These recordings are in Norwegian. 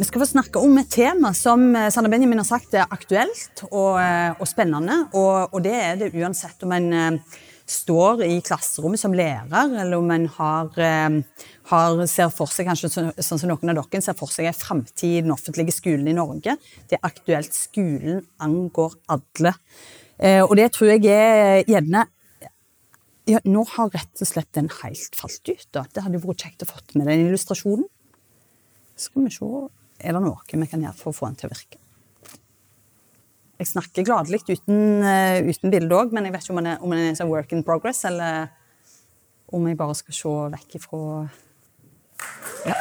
Vi skal få snakke om et tema som eh, Sanne Benjamin har sagt er aktuelt og, eh, og spennende. Og, og, det er det uansett om en eh, står i klasserommet som lærer, eller om en har, har, ser for seg, kanskje sånn som noen av dere ser for seg en framtid i den offentlige skolen i Norge. Det er aktuelt. Skolen angår alle. Og det tror jeg er gjerne ja, Nå har rett og slett den helt falt ut. da. Det hadde vært kjekt å fått med den illustrasjonen. Skal vi se er det noe vi kan gjøre for å få den til å virke? Jeg snakker gladelig uten, uh, uten bilde òg, men jeg vet ikke om den er, om den er en work in progress, eller om jeg bare skal se vekk ifra ja.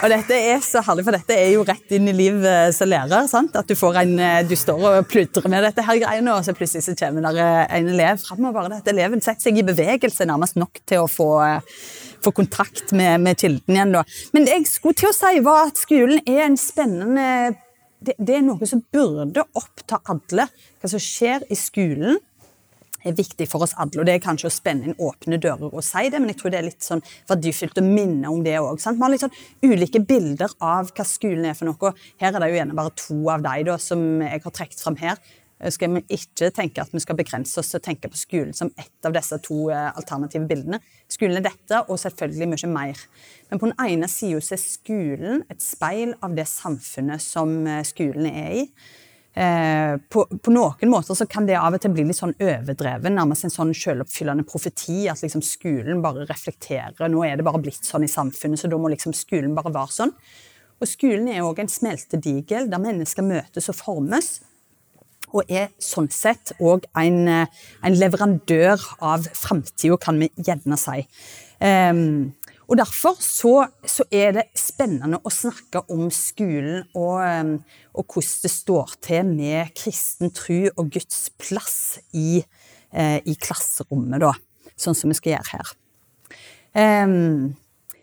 Og dette er så herlig, for dette er jo rett inn i livet som lærer. sant? At du får en, eh, du står og pludrer med dette her greiene, og så plutselig så kommer der en elev fram. Og bare dette eleven setter seg i bevegelse nærmest nok til å få få kontakt med, med kilden igjen. Da. Men det jeg skulle til å si, var at skolen er en spennende det, det, er noe som burde oppta alle. Hva som skjer i skolen er viktig for oss alle. og Det er kanskje å spenne inn åpne dører og si det, men jeg tror det er litt sånn verdifullt å minne om det òg. Vi har litt sånn ulike bilder av hva skolen er for noe. Her er det jo gjerne bare to av de som jeg har trukket fram her skal vi ikke tenke at vi skal begrense oss til å tenke på skolen som ett av disse to eh, alternative bildene. Skolen er dette, og selvfølgelig mye mer. Men på den ene sida er skolen et speil av det samfunnet som eh, skolen er i. Eh, på, på, noen måter så kan det av og til bli litt sånn overdreven, nærmest en sånn selvoppfyllende profeti. At liksom skolen bare reflekterer. Nå er det bare blitt sånn i samfunnet, så da må liksom skolen bare være sånn. Og skolen er òg en smeltedigel der mennesker møtes og formes og er sånn sett òg en, eh, en, leverandør av framtida, kan vi gjerne si. Um, og Derfor så, så, er det spennende å snakke om skolen og, um, og, hvordan det står til med kristen tro og Guds plass i, uh, i klasserommet, da, sånn som vi skal gjøre her. Um,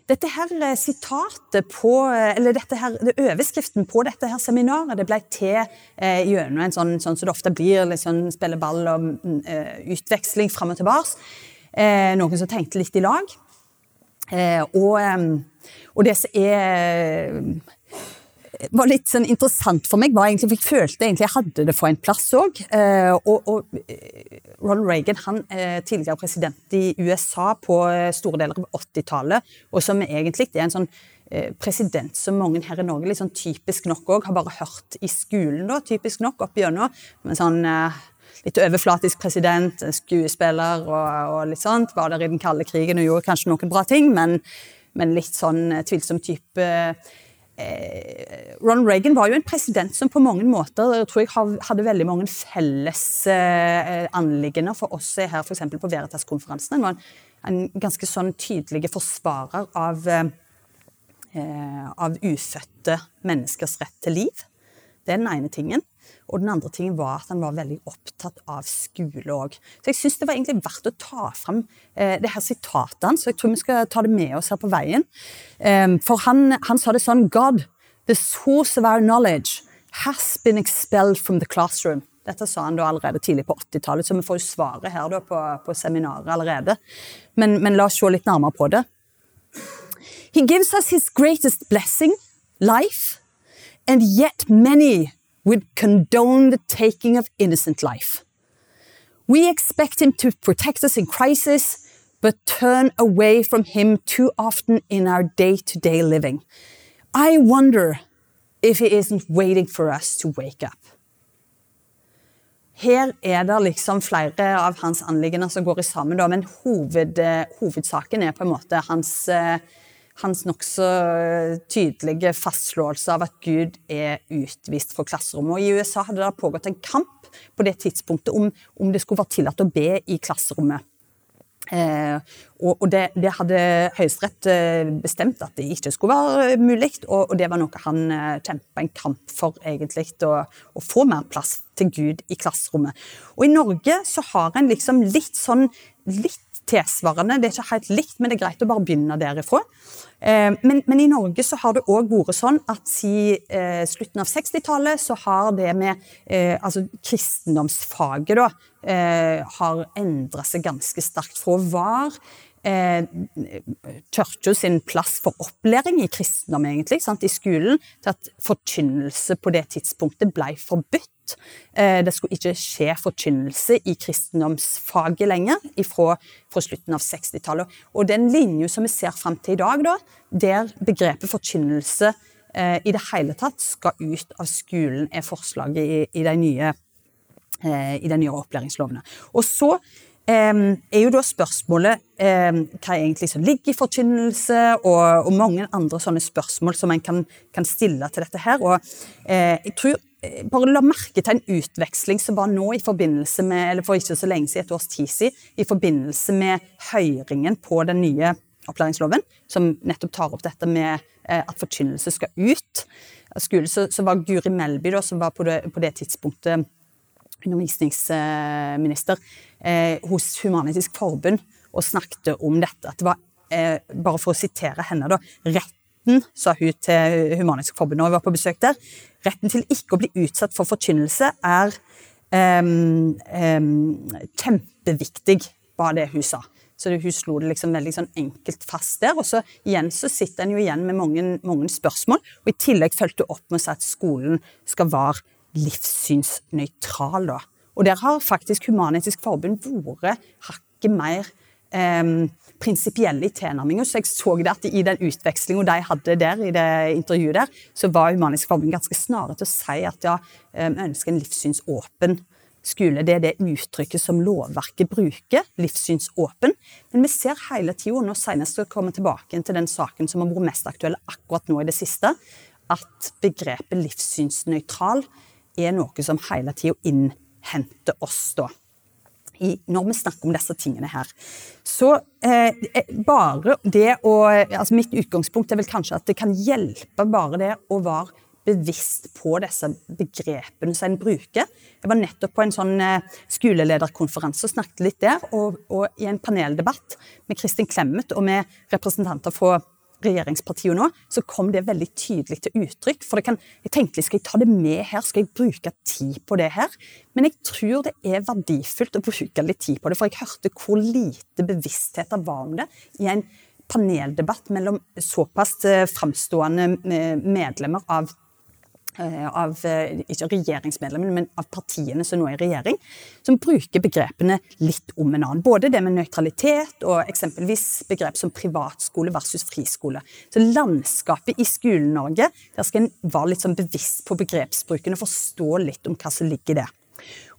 dette her eh, sitatet på, eh, eller her, Overskriften på dette her seminaret det ble til eh, gjennom en sånn, sånn som det ofte blir, litt sånn spille ball og uh, utveksling fram og tilbake. Eh, noen som tenkte litt i lag. Eh, og, og, det som er var litt sånn interessant for meg, var egentlig, for jeg følte egentlig jeg hadde det for en plass òg. Eh, og, og, eh, Ronald Reagan, han er tidligere president i USA på eh, store deler av 80-tallet, og som egentlig er en sånn president som mange her i Norge litt sånn typisk nok òg har bare hørt i skolen, da, typisk nok opp gjennom. Sånn litt overflatisk president, skuespiller og, og, litt sånt. Var der i den kalde krigen og gjorde kanskje noen bra ting, men, men litt sånn tvilsom type Eh, Ron Reagan var jo en president som på mange måter tror jeg hadde veldig mange felles eh, anliggender for oss her f.eks. på Veritas-konferansen. Han var en, ganske sånn tydelig forsvarer av, eh, av ufødte menneskers rett til liv. Det er den ene tingen. Og den andre tingen var at han var veldig opptatt av skole òg. Så jeg syns det var egentlig verdt å ta fram eh, det her sitatet hans, så jeg tror vi skal ta det med oss her på veien. Um, for han, han, sa det sånn God, the source of our knowledge has been expelled from the classroom. Dette sa han da allerede tidlig på 80-tallet, så vi får jo svaret her da på, på seminaret allerede. Men, men la oss se litt nærmere på det. He gives us his greatest blessing, life, and yet many would condone the taking of innocent life. We expect him to protect us in crisis, but turn away from him too often in our day to day living. I wonder if he isn't waiting for us to wake up. her er det liksom flere av hans anliggender som går i sammen, da, men hoved, hovedsaken er på en måte hans, hans nokså tydelige fastslåelse av at Gud er utvist fra klasserommet. Og I USA hadde det pågått en kamp på det tidspunktet om, om det skulle være tillatt å be i klasserommet. Eh, og, og det, det, hadde Høyesterett eh, bestemt at det ikke skulle være mulig, og, og det var noe han eh, kjempa en kamp for, egentlig, å, få mer plass til Gud i klasserommet. Og i Norge så har en liksom litt sånn litt tilsvarende. Det er ikke helt likt, men det er greit å bare begynne derifra. Eh, men, men, i Norge så har det òg vært sånn at siden eh, slutten av 60-tallet så har det med eh, altså kristendomsfaget da, har endra seg ganske sterkt fra var eh, sin plass for opplæring i kristendom egentlig, sant, i skolen, til at forkynnelse på det tidspunktet ble forbudt. Eh, det skulle ikke skje forkynnelse i kristendomsfaget lenger fra, fra slutten av 60-tallet. Og den linja som vi ser fram til i dag, da, der begrepet forkynnelse eh, i det hele tatt skal ut av skolen, er forslaget i, i de nye eh, i de nye opplæringslovene. Og så Um, er jo da spørsmålet um, hva egentlig som ligger i forkynnelse, og, og, mange andre sånne spørsmål som en kan, kan stille til dette her. Og uh, jeg tror bare la merke til en utveksling som var nå i forbindelse med, eller for ikke så lenge siden, et års tid siden, i forbindelse med høringen på den nye opplæringsloven, som nettopp tar opp dette med eh, at forkynnelse skal ut. Skole, så, så, var Guri Melby, da, som var på det, på det tidspunktet undervisningsminister eh, hos Human-Etisk Forbund, og snakket om dette. At det var, eh, bare for å sitere henne, da, rett retten, sa hun til Humanisk Forbund når vi var på besøk der, retten til ikke å bli utsatt for forkynnelse er um, um, kjempeviktig, var det hun sa. Så hun slo det liksom veldig sånn enkelt fast der. Og så igjen så sitter en jo igjen med mange, mange spørsmål. Og i tillegg fulgte hun opp med å si at skolen skal være livssynsnøytral. Og der har faktisk Human-Etisk Forbund vært hakket mer um, prinsipielle i tilnærminga. Så jeg så det at i den utvekslinga de hadde der, i det intervjuet der, så var Humanisk Forbund ganske snare til å si at ja, ønsker en livssynsåpen skole. Det er det uttrykket som lovverket bruker, livssynsåpen. Men vi ser hele tida, nå senest skal komme tilbake til den saken som har vært mest aktuell akkurat nå i det siste, at begrepet livssynsnøytral er noe som hele tida innhenter oss, da i, når vi snakker om disse tingene her. Så eh, bare det å altså Mitt utgangspunkt er vel kanskje at det kan hjelpe bare det å være bevisst på disse begrepene som en bruker. Jeg var nettopp på en sånn eh, skolelederkonferanse og snakket litt der, og, og i en paneldebatt med Kristin Clemet og med representanter fra regjeringspartiene nå, så kom det veldig tydelig til uttrykk. For kan, jeg tenkte skal jeg ta det med her, skal jeg bruke tid på det her? Men jeg tror det er verdifullt å bruke litt tid på det, for jeg hørte hvor lite bevissthet det var om det i en paneldebatt mellom såpass eh, framstående eh, medlemmer av av eh, ikke regjeringsmedlemmene, men av partiene som nå er i regjering, som bruker begrepene litt om en annen. Både det med nøytralitet og eksempelvis begrep som privatskole versus friskole. Så landskapet i Skole-Norge, der skal en være litt sånn bevisst på begrepsbruken og forstå litt om hva som ligger i det.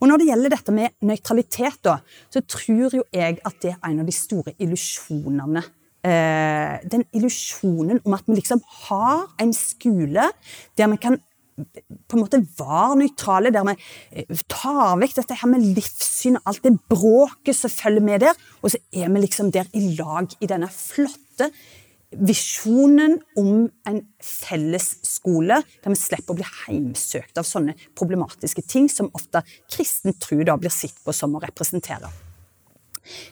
Og Når det gjelder dette med nøytralitet, da, så tror jo jeg at det er en av de store illusjonene eh, den illusjonen om at vi liksom har en skole der vi kan på en måte var nøytrale, der vi eh, tar vekk dette her med livssyn og alt det bråket som følger med der, og så er vi liksom der i lag i denne flotte visjonen om en felles skole, der vi slipper å bli heimsøkt av sånne problematiske ting som ofte kristen tro da blir sett på som å representere.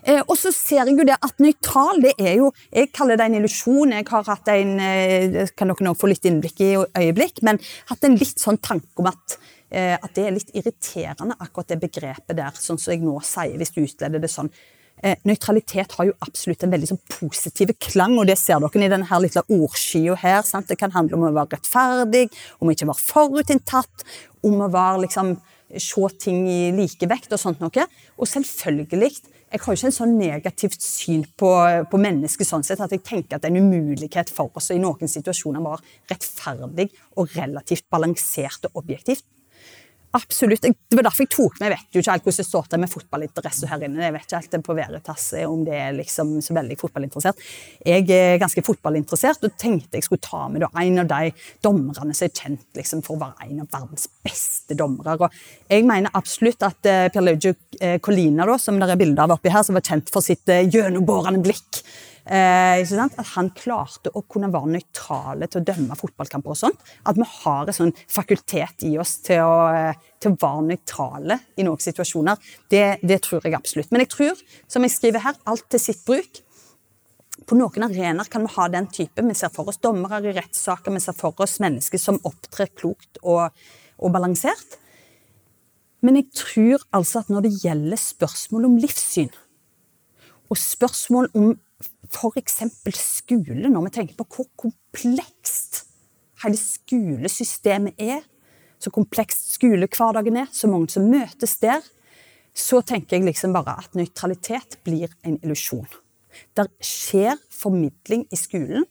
Eh, og så ser jeg jo det at nøytral, det er jo Jeg kaller det en illusjon. Jeg har hatt en eh, kan dere nå få litt innblikk i øyeblikk, men hatt en litt sånn tanke om at, eh, at det er litt irriterende, akkurat det begrepet der, sånn som jeg nå sier, hvis du utleder det sånn. Nøytralitet har jo absolutt en veldig sånn positiv klang, og det ser dere i denne her lille ordskya her. Sant? Det kan handle om å være rettferdig, om å ikke være forutinntatt, om å være liksom se ting i likevekt og sånt noe. Og selvfølgelig jeg har jo ikke en sånn negativt syn på, på mennesket sånn sett, at jeg tenker at det er en umulighet for oss i noen situasjoner være rettferdig og relativt balansert og objektivt. Absolutt. Det var derfor jeg tok med. Jeg vet jo ikke helt hvordan det står til med fotballinteresse her inne. Jeg vet ikke helt på Veritas om det er liksom så veldig fotballinteressert. Jeg er ganske fotballinteressert og tenkte jeg skulle ta med en av de dommerne som er kjent liksom, for å være en av verdens beste dommere. Og jeg mener absolutt at uh, Pierluigi uh, Colina, som det er bilde av oppi her, som var kjent for sitt uh, gjennombårende blikk Eh, at han klarte å kunne være nøytrale til å dømme fotballkamper og sånt. At vi har en sånn fakultet i oss til å, eh, til å være nøytrale i noen situasjoner. Det, det, tror jeg absolutt. Men jeg tror, som jeg skriver her, alt til sitt bruk. På noen arenaer kan vi ha den type. Vi ser for oss dommere i rettssaker, vi ser for oss mennesker som opptrer klokt og, og balansert. Men jeg tror altså at når det gjelder spørsmål om livssyn, og spørsmål om f.eks. skole, når vi tenker på hvor komplekst hele skolesystemet er, så komplekst skolehverdagen er, så mange som møtes der, så tenker jeg liksom bare at nøytralitet blir en illusjon. Der skjer formidling i skolen,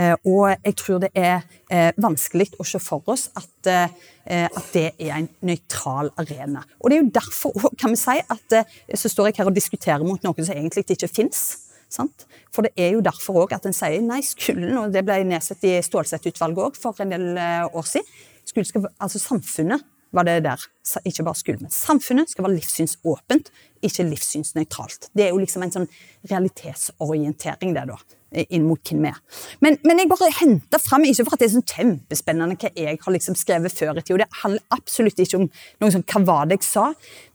eh, og jeg tror det er eh, vanskelig å se for oss at, eh, at det er en nøytral arena. Og det er jo derfor kan vi si at så står jeg her og diskuterer mot noe som egentlig ikke fins. Sant? For det er jo derfor også at en sier nei, skolen, og det ble nedsatt i Stålsett-utvalget òg for en del eh, år siden. Skal, altså Samfunnet var det der, ikke bare skolen. Men samfunnet skal være livssynsåpent, ikke livssynsnøytralt. Det er jo liksom en sånn realitetsorientering, det, da inn mot hvem vi er. Men, men jeg bare henter fram, ikke for at det er sånn kjempespennende hva jeg har liksom skrevet før i tid, og det handler absolutt ikke om noe sånn, hva var det jeg sa,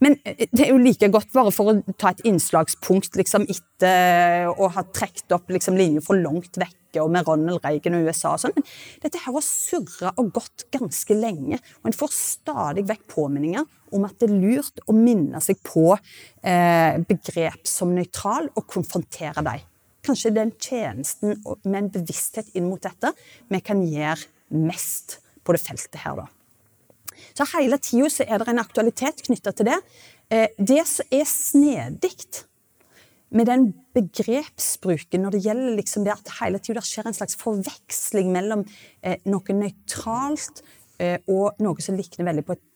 men eh, det er jo like godt bare for å ta et innslagspunkt liksom etter å ha trukket opp liksom linjer for langt vekke og med Ronald Reagan og USA og sånn. Men dette her har surra og gått ganske lenge, og en får stadig vekk påminninger om at det er lurt å minne seg på eh, begrep som nøytral og konfrontere dem kanskje den tjenesten med en bevissthet inn mot dette vi kan gjøre mest på det feltet her, da. Så hele tida er det en aktualitet knytta til det. Eh, det som er snedig med den begrepsbruken når det gjelder liksom det at hele tida skjer en slags forveksling mellom eh, noe nøytralt eh, og noe som likner veldig på et,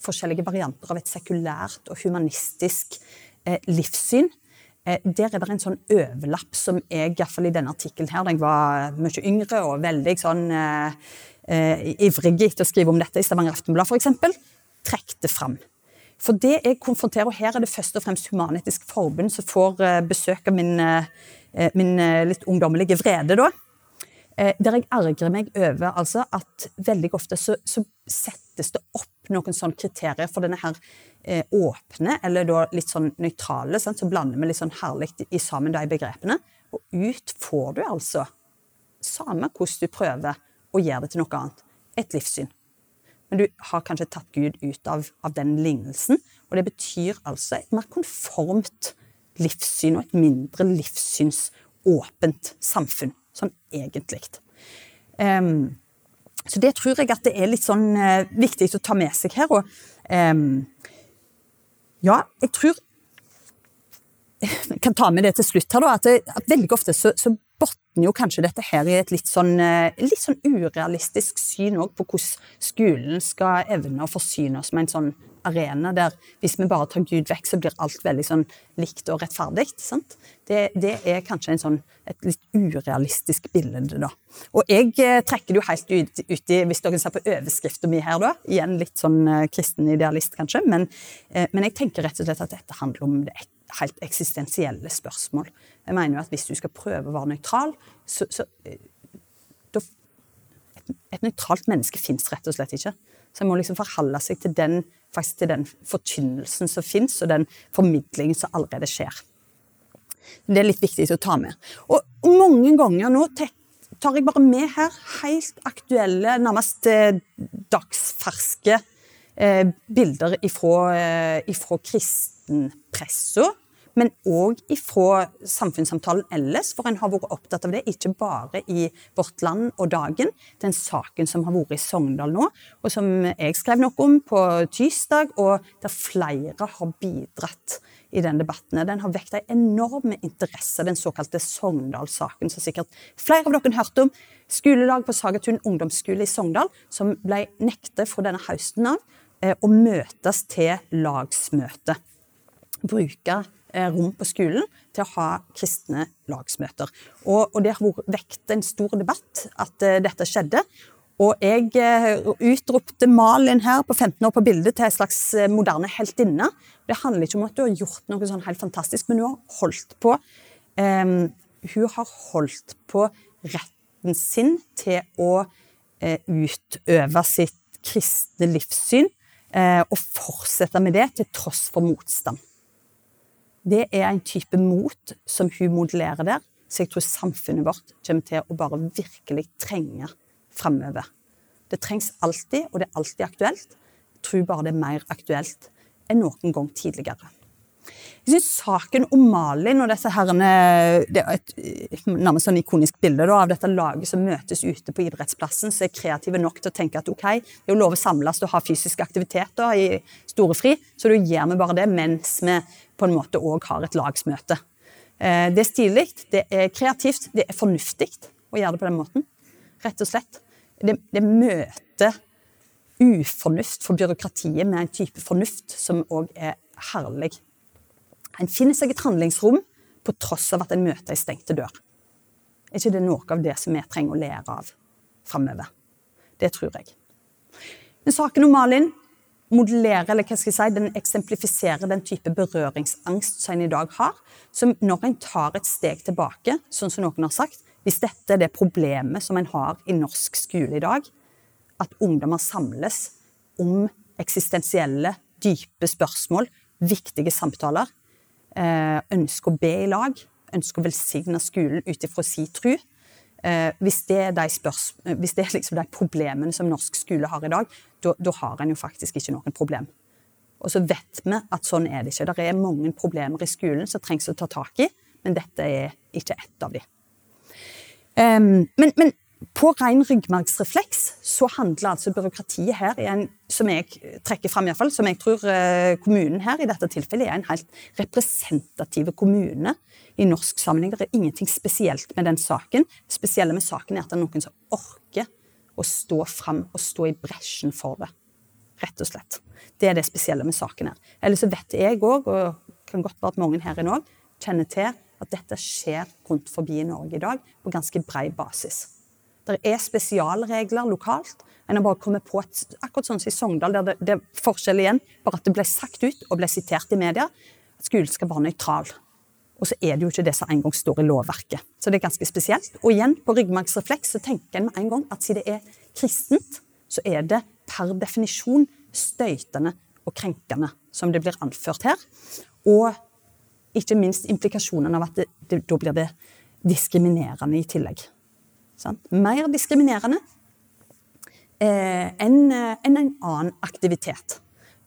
forskjellige varianter av et sekulært og humanistisk livssyn, der er det en sånn overlapp som jeg, iallfall i denne artikkelen her, da jeg var mye yngre og veldig sånn eh, eh, ivrig etter å skrive om dette i Stavanger Aftenblad f.eks., trekte fram. For det jeg konfronterer, og her er det først og fremst Human-Etisk Forbund som får eh, besøk av min, eh, min eh, litt ungdommelige vrede, da. Der jeg ergrer meg over altså, at veldig ofte så, så settes det opp noen sånne kriterier for denne her eh, åpne, eller da litt sånn nøytrale, sant? så blander vi litt sånn herlig i sammen de begrepene. Og ut får du altså, samme hvordan du prøver å gjøre det til noe annet, et livssyn. Men du har kanskje tatt Gud ut av, av den lignelsen, og det betyr altså et mer konformt livssyn og et mindre livssynsåpent samfunn, sånn egentlig. Um, så det tror jeg at det er litt sånn uh, viktig å ta med seg her. Og um, ja, jeg tror Jeg kan ta med det til slutt her, da. At, det, at veldig ofte så, så jo kanskje dette her i et litt sånn, uh, litt sånn urealistisk syn på hvordan skolen skal evne å forsyne oss med en sånn arena der hvis vi bare tar Gud vekk, så blir alt veldig sånn likt og rettferdig. Det, det, er kanskje sånn, et litt urealistisk bilde, da. Og jeg eh, trekker det jo helt ut, ut, i, hvis dere ser på overskriften mi her, da. Igjen litt sånn eh, kristen idealist, kanskje. Men, eh, men, jeg tenker rett og slett at dette handler om det helt eksistensielle spørsmål. Jeg mener jo at hvis du skal prøve å være nøytral, så, så eh, da, et, nøytralt menneske fins rett og slett ikke. Så en må liksom forholde seg til den faktisk den forkynnelsen som fins, og den formidlingen som allerede skjer. Det er litt viktig å ta med. Og mange ganger nå tar jeg bare med her helt aktuelle, nærmest eh, dagsferske eh, bilder ifra, eh, ifra kristenpressa men òg ifra samfunnssamtalen ellers, for en har vært opptatt av det, ikke bare i Vårt Land og Dagen. Den saken som har vært i Sogndal nå, og som jeg skrev noe om på tirsdag, og der flere har bidratt i den debatten. Den har vekt en enorm interesse, den såkalte Sogndal-saken, som sikkert flere av dere har hørt om. Skolelag på Sagatun ungdomsskole i Sogndal, som ble nektet fra denne høsten av eh, å møtes til lagsmøte. Bruke rom på skolen til å ha kristne lagsmøter. Og, og det har vekt en stor debatt at uh, dette skjedde. Og jeg uh, utropte Malin her på 15 år på bildet til en slags eh, moderne heltinne. Det handler ikke om at du har gjort noe sånn helt fantastisk, men hun har holdt på um, Hun har holdt på retten sin til å uh, utøve sitt kristne livssyn og fortsette med det til tross for motstand. Det er en type mot som hun modellerer der, så jeg tror samfunnet vårt kommer til å bare virkelig trenge framover. Det trengs alltid, og det er alltid aktuelt. Jeg tror bare det er mer aktuelt enn noen gang tidligere. Jeg synes Saken om Malin og disse herrene, Det er et nærmest sånn ikonisk bilde da, av dette laget som møtes ute på idrettsplassen, som er kreative nok til å tenke at ok, det er jo lov å samles og ha fysisk aktivitet da, i storefri, så da gjør vi bare det mens vi på en måte òg har et lagsmøte. Eh, det er stilig, det er kreativt, det er fornuftig å gjøre det på den måten. Rett og slett det, det møter ufornuft for byråkratiet med en type fornuft som òg er herlig. En finner seg et handlingsrom på tross av at en møter ei stengte dør. Er ikke det noe av det som vi trenger å lære av framover? Det tror jeg. Men saken om Malin modellerer, eller hva skal jeg si, den eksemplifiserer den type berøringsangst som en i dag har. Som når en tar et steg tilbake, sånn som noen har sagt, hvis dette er det problemet som en har i norsk skole i dag, at ungdommer samles om eksistensielle, dype spørsmål, viktige samtaler, ønsker å be i lag, ønsker å velsigne skolen ut ifra si tru. Eh, hvis det er de, spørs, hvis det er liksom de problemene som norsk skole har i dag, da har en jo faktisk ikke noen problem. Og så vet vi at sånn er det ikke. Det er mange problemer i skolen som trengs å ta tak i, men dette er ikke ett av dem. Um, men, men, på ren ryggmargsrefleks så handler altså byråkratiet her, en, som jeg trekker fram iallfall, som jeg tror uh, kommunen her i dette tilfellet er en helt representativ kommune i norsk sammenheng. Det er ingenting spesielt med den saken. Det spesielle med saken er at det er noen som orker å stå fram og stå i bresjen for det. Rett og slett. Det er det spesielle med saken her. Eller så vet jeg òg, og kan godt være at mange her inne òg, kjenner til at dette skjer rundt forbi i Norge i dag på ganske brei basis. Det er spesialregler lokalt. En har bare kommet på et, akkurat sånn som i Sogndal, der det, det er forskjell igjen, bare at det ble sagt ut og ble sitert i media, at skolen skal være nøytral. Og så er det jo ikke det som en gang står i lovverket. Så det er ganske spesielt. Og igjen, på ryggmargsrefleks så tenker en med en gang at siden det er kristent, så er det per definisjon støytende og krenkende, som det blir anført her. Og ikke minst implikasjonen av at det, det, da blir det diskriminerende i tillegg. Sånn? Mer diskriminerende eh, enn en, en annen aktivitet.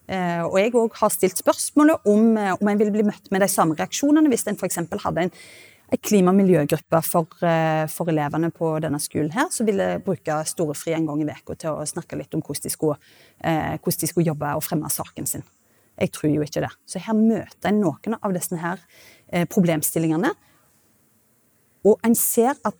Eh, og jeg òg har stilt spørsmålet om, eh, om en ville bli møtt med de samme reaksjonene hvis en f.eks. hadde en klima- og miljøgruppe for, eh, for, elevene på denne skolen her, som ville bruke storefri en gang i uka til å snakke litt om hvordan de, skulle, eh, hvordan de skulle jobbe og fremme saken sin. Jeg tror jo ikke det. Så her møter en noen av disse her eh, problemstillingene. Og en ser at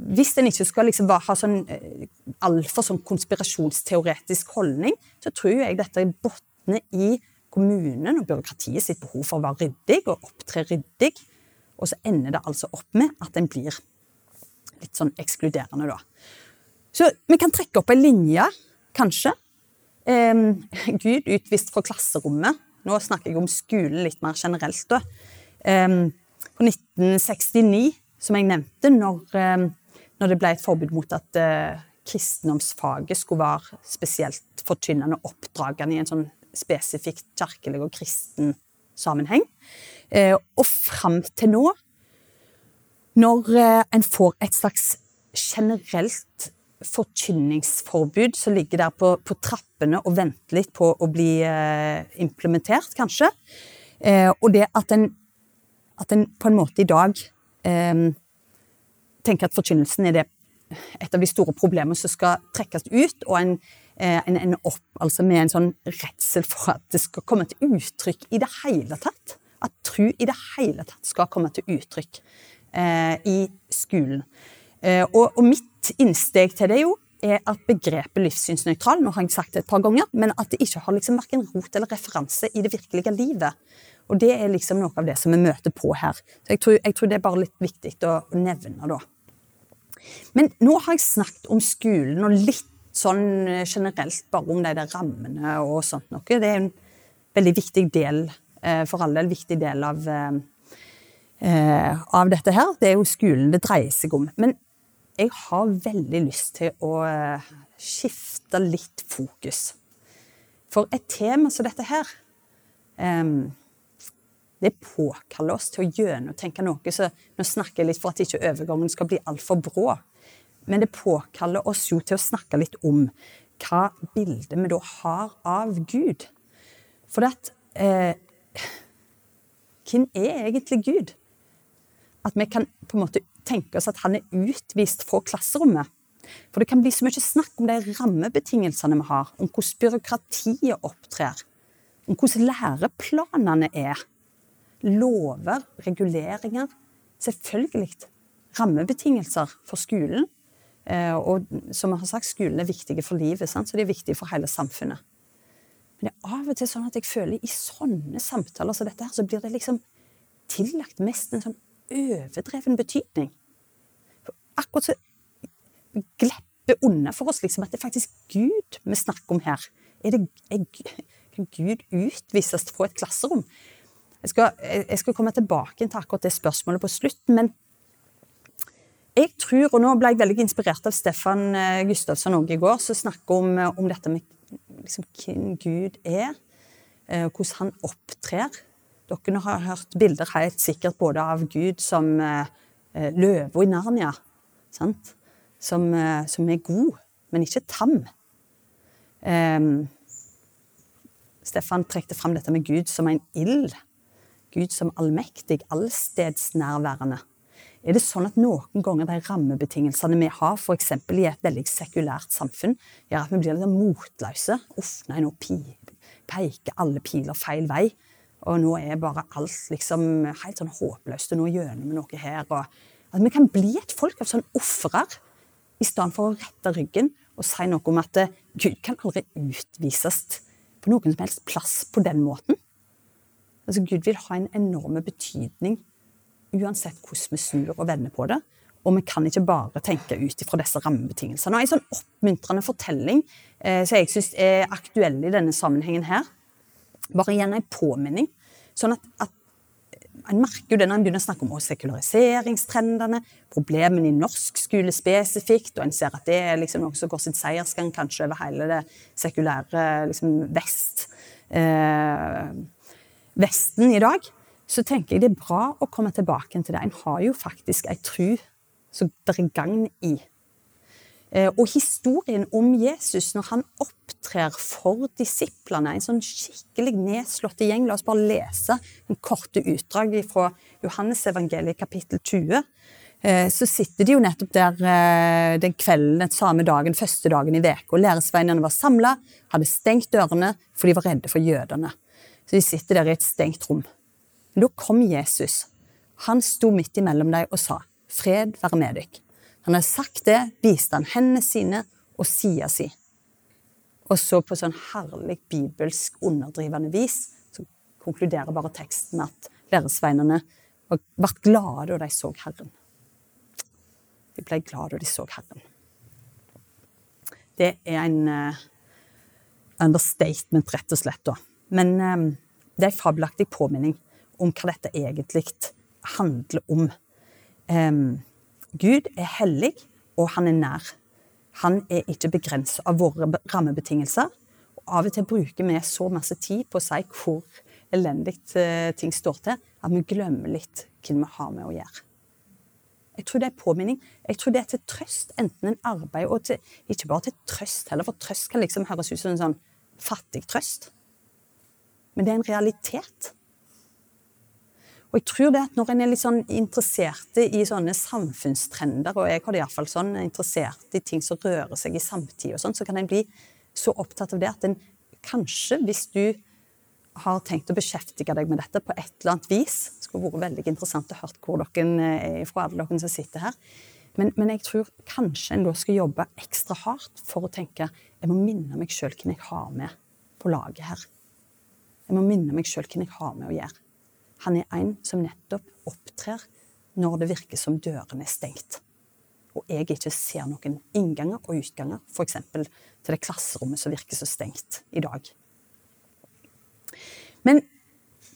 hvis en ikke skal liksom ha sånn eh, altfor sånn konspirasjonsteoretisk holdning, så tror jeg dette bunner i kommunen og byråkratiet sitt behov for å være ryddig og opptre ryddig. Og så ender det altså opp med at en blir litt sånn ekskluderende, da. Så vi kan trekke opp ei linje, kanskje, eh, Gud utvist fra klasserommet. Nå snakker jeg om skolen litt mer generelt. da. Eh, på 1969, som jeg nevnte, når, eh, når, det ble et forbud mot at eh, kristendomsfaget skulle være spesielt forkynnende og oppdragende i en sånn spesifikt kirkelig og kristen sammenheng. Eh, og fram til nå, når eh, en får et slags generelt forkynningsforbud som ligger der på, på, trappene og venter litt på å bli eh, implementert, kanskje. Eh, og det at en, at en, på en måte i dag eh, tenker at forkynnelsen er det, et av de store problemene som skal trekkes ut, og en, eh, en ender opp altså med en sånn redsel for at det skal komme til uttrykk i det hele tatt. At tro i det hele tatt skal komme til uttrykk eh, i skolen. Eh, og, og, mitt innsteg til det jo er at begrepet livssynsnøytral nå har jeg sagt det et par ganger, men at det ikke har liksom verken rot eller referanse i det virkelige livet. Og det er liksom noe av det som vi møter på her. Så jeg tror, jeg tror det er bare litt viktig å nevne, da. Men nå har jeg snakket om skolen, og litt sånn eh, generelt bare om de der rammene og sånt noe. Det er en veldig viktig del, eh, for all del viktig del av, av dette her. Det er jo skolen det dreier seg om. Men jeg har veldig lyst til å eh, skifte litt fokus. For et tema som dette her Det påkaller oss til å gjennomtenke noe. Så nå snakker jeg litt for at ikke overgangen skal bli altfor brå. Men det påkaller oss jo til å snakke litt om hva bildet vi da har av Gud. For at eh, Hvem er egentlig Gud? At vi kan på en måte tenke oss at han er utvist fra klasserommet. For det kan bli så mye snakk om de rammebetingelsene vi har, om hvordan byråkratiet opptrer, om hvordan læreplanene er. Lover, reguleringer. Selvfølgelig rammebetingelser for skolen. Eh, og som jeg har sagt, skolen er viktige for livet, sant? så de er viktige for hele samfunnet. Men det er av og til sånn at jeg føler i sånne samtaler som dette her, så blir det liksom tillagt mest en sånn overdreven betydning For akkurat så glepper unna for oss liksom, at det er faktisk Gud vi snakker om her. Er det, er, kan Gud utvises fra et klasserom? Jeg skal, jeg skal, komme tilbake til akkurat det spørsmålet på slutten, men jeg tror, og nå ble jeg veldig inspirert av Stefan eh, Gustavsson også i går, som snakker om, eh, om, dette med liksom, hvem Gud er, eh, hvordan han opptrer. Dere har hørt bilder helt sikkert både av Gud som løva i Narnia, som, eh, som, er god, men ikke tam. Eh, Stefan trekte fram dette med Gud som en ild. Gud som allmektig, allstedsnærværende. Er det sånn at noen ganger de rammebetingelsene vi har, f.eks. i et veldig sekulært samfunn, gjør at vi blir litt sånn motløse? Uff, nei, nå peker alle piler feil vei. Og nå er bare alt liksom helt sånn håpløst, og nå gjør vi noe her. og at vi kan bli et folk av sånn ofrer, i stedet for å rette ryggen og si noe om at eh, Gud kan aldri utvises på noen som helst plass på den måten. Altså, Gud vil ha en enorm betydning uansett hvordan vi snur og vender på det. Og vi kan ikke bare tenke ut ifra disse rammebetingelsene. Og En sånn oppmuntrende fortelling eh, som jeg syns er aktuell i denne sammenhengen her, bare igjen en påminning. Sånn at, at en merker jo det når en begynner å snakke om sekulariseringstrendene, problemene i norsk skole spesifikt, og en ser at det er liksom noe som går sin seiersgang kanskje over hele det sekulære liksom, vest, eh, Vesten i dag, så tenker jeg det er bra å komme tilbake til det. En har jo faktisk ei tru som det er gagn i. Eh, og historien om Jesus når han opptrer for disiplene, en sånn skikkelig nedslått gjeng La oss bare lese en korte utdrag fra Johannesevangeliet kapittel 20. Eh, så sitter de jo nettopp der eh, den kvelden, den samme dagen, første dagen i uka. Læresveinene var samla, hadde stengt dørene, for de var redde for jødene. Så de sitter der i et stengt rom. Men da kom Jesus. Han sto midt imellom dem og sa, 'Fred være med dere'. Han hadde sagt det, viste han hendene sine og sida si. Og så på sånn herlig bibelsk underdrivende vis så konkluderer bare teksten med at læresveinene ble glade da de så Herren. De ble glade da de så Herren. Det er en uh, understatement, rett og slett. da. Men um, det er en fabelaktig påminning om hva dette egentlig handler om. Um, Gud er hellig, og han er nær. Han er ikke begrenset av våre rammebetingelser. Og av og til bruker vi så masse tid på å si hvor elendig eh, ting står til, at vi glemmer litt hvem vi har med å gjøre. Jeg tror det er påminning. Jeg tror det er til trøst, enten en arbeid og til, Ikke bare til trøst heller, for trøst kan liksom høres ut som en sånn fattig trøst. Men det er en realitet. Og jeg tror det at når en er litt sånn interessert i sånne samfunnstrender, og jeg har det iallfall sånn, interessert i ting som rører seg i samtid, og sånn, så kan en bli så opptatt av det at en kanskje, hvis du har tenkt å beskjeftige deg med dette på et eller annet vis Det skulle vært veldig interessant å høre hvor dere er fra, alle dere som sitter her. Men, men, jeg tror kanskje en da skal jobbe ekstra hardt for å tenke jeg må minne meg sjøl hvem jeg har med på laget her. Jeg må minne meg sjøl hvem jeg har med å gjøre. Han er en som nettopp opptrer når det virker som dørene er stengt. Og jeg ikke ser noen innganger og utganger, f.eks. til det klasserommet som virker så stengt i dag. Men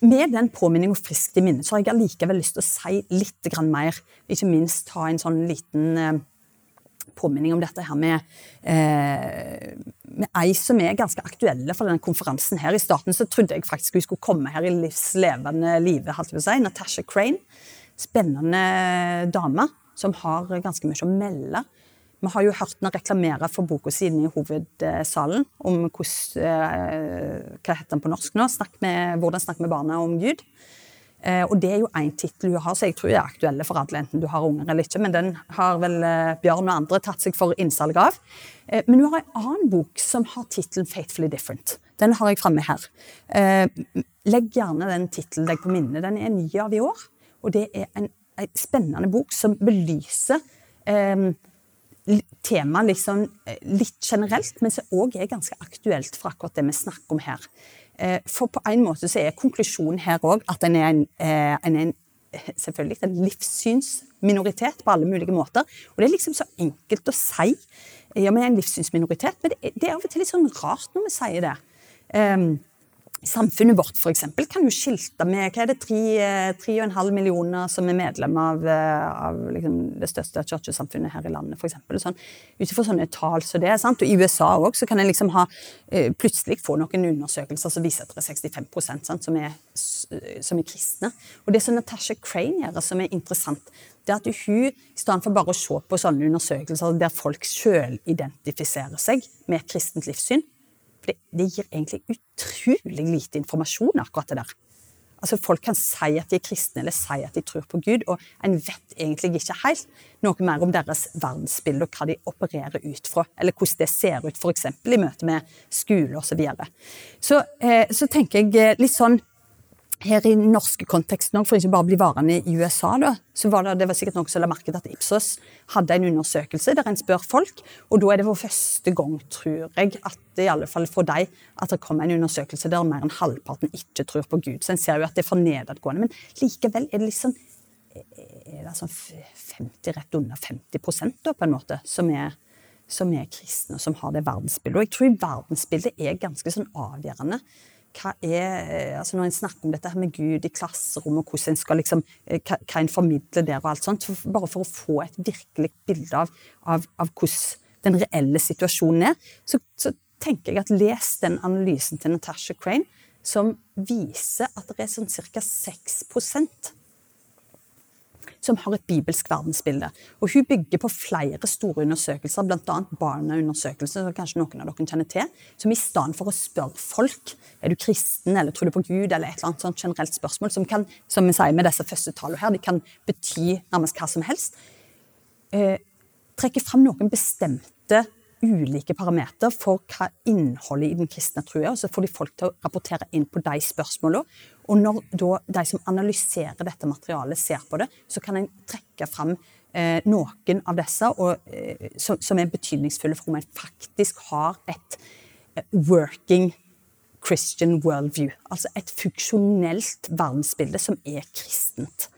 med den påminninga friskt i minnet, så har jeg allikevel lyst til å si litt mer. Ikke minst ta en sånn liten eh, påminning om dette her med, eh, med ei som er ganske aktuelle for denne konferansen. her. I starten så trodde jeg faktisk hun skulle komme her i livslevende live. Si. Natasha Crane. Spennende dame som har ganske mye å melde vi har jo hørt henne reklamere for boka si i hovedsalen om hvordan, eh, hva heter den på norsk nå? Snakk med, 'Hvordan snakke med barna om Gud'. Eh, og Det er jo én tittel hun har, så jeg tror det er aktuelle for alle, enten du har unger eller ikke. Men den har vel eh, Bjørn og andre tatt seg for innsalg av. Men hun har en annen bok som har tittelen 'Faithfully Different'. Den har jeg framme her. Legg gjerne den tittelen deg på minnet. Den er ny av i år, og det er en, en spennende bok som belyser tema liksom eh, litt generelt, men som òg er ganske aktuelt for akkurat det vi snakker om her. Eh, for på en måte så er konklusjonen her òg at en er en, eh, en, en selvfølgelig en livssynsminoritet på alle mulige måter. Og det er liksom så enkelt å si ja, vi er en livssynsminoritet, men det, er av og til litt sånn rart når vi sier det. Um, Samfunnet vårt for eksempel, kan jo skilte med hva er det, 3,5 millioner som er medlem av, eh, av liksom det største kirkesamfunnet her i landet. Eksempel, sånn, Ut ifra sånne tall som så det. sant? Og I USA også, kan en liksom eh, plutselig få noen undersøkelser som viser at det er 65 sant, som, er, som er kristne. Og Det som Natasha Crane gjør, som er interessant, det er at hun, i stedet for bare å se på sånne undersøkelser der folk sjøl identifiserer seg med et kristent livssyn, for det, det, gir egentlig utrolig lite informasjon, akkurat det der. Altså Folk kan si at de er kristne eller si at de tror på Gud, og en vet egentlig ikke helt noe mer om deres verdensbilde og hva de opererer ut fra, eller hvordan det ser ut f.eks. i møte med skole osv. Så, videre. så eh, så tenker jeg eh, litt sånn her i norske konteksten òg, for ikke bare å bli varende i USA, da, så var det, det var sikkert noen som la merke til at Ipsos hadde en undersøkelse der en spør folk. Og da er det for første gang, tror jeg, at det i alle fall for deg, at det kommer en undersøkelse der mer enn halvparten ikke tror på Gud. Så en ser jo at det er for nedadgående. Men likevel er det liksom er det sånn 50, rett under 50 da, på en måte, som er, som er kristne, og som har det verdensbildet. Og jeg tror verdensbildet er ganske sånn avgjørende hva er eh, altså Når en snakker om dette her med Gud i klasserommet, hvordan en skal liksom, eh, hva, en formidler der, og alt sånt, bare for å få et virkelig bilde av, av, av hvordan den reelle situasjonen er, så, så, tenker jeg at les den analysen til Natasha Crane, som viser at det er sånn ca. 6 som har et bibelsk verdensbilde. Og Hun bygger på flere store undersøkelser, bl.a. barneundersøkelser, som kanskje noen av dere kjenner til, som i stedet for å spørre folk er du kristen eller tror du på Gud, eller et eller annet sånt generelt spørsmål, som kan som vi sier med disse første tallene her, de kan bety nærmest hva som helst, eh, trekke fram noen bestemte ulike parametere for hva innholdet i den kristne tro er. og Så får de folk til å rapportere inn på de spørsmålene. Og når da de som analyserer dette materialet, ser på det, så kan en trekke fram eh, noen av disse og, eh, som, som, er betydningsfulle for om en faktisk har et eh, working Christian worldview. Altså et funksjonelt verdensbilde som er kristent.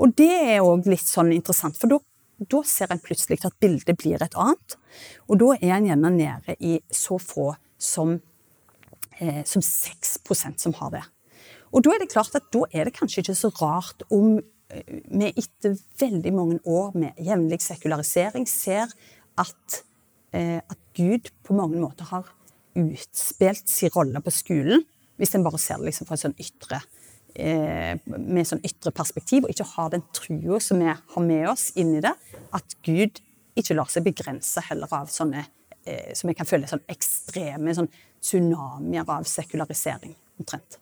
Og det er òg litt sånn interessant, for da ser en plutselig at bildet blir et annet. Og da er en gjerne nede i så få som, eh, som 6% som har det. Og da er det klart at da er det kanskje ikke så rart om eh, vi etter veldig mange år med jevnlig sekularisering ser at, eh, at Gud på mange måter har utspilt sin rolle på skolen, hvis en bare ser det liksom fra et sånn ytre Eh, med sånn ytre perspektiv, og ikke har den trua som vi har med oss inn i det. At Gud ikke lar seg begrense heller av sånne som jeg kan føle sånn ekstreme sånn tsunamier av sekularisering, omtrent.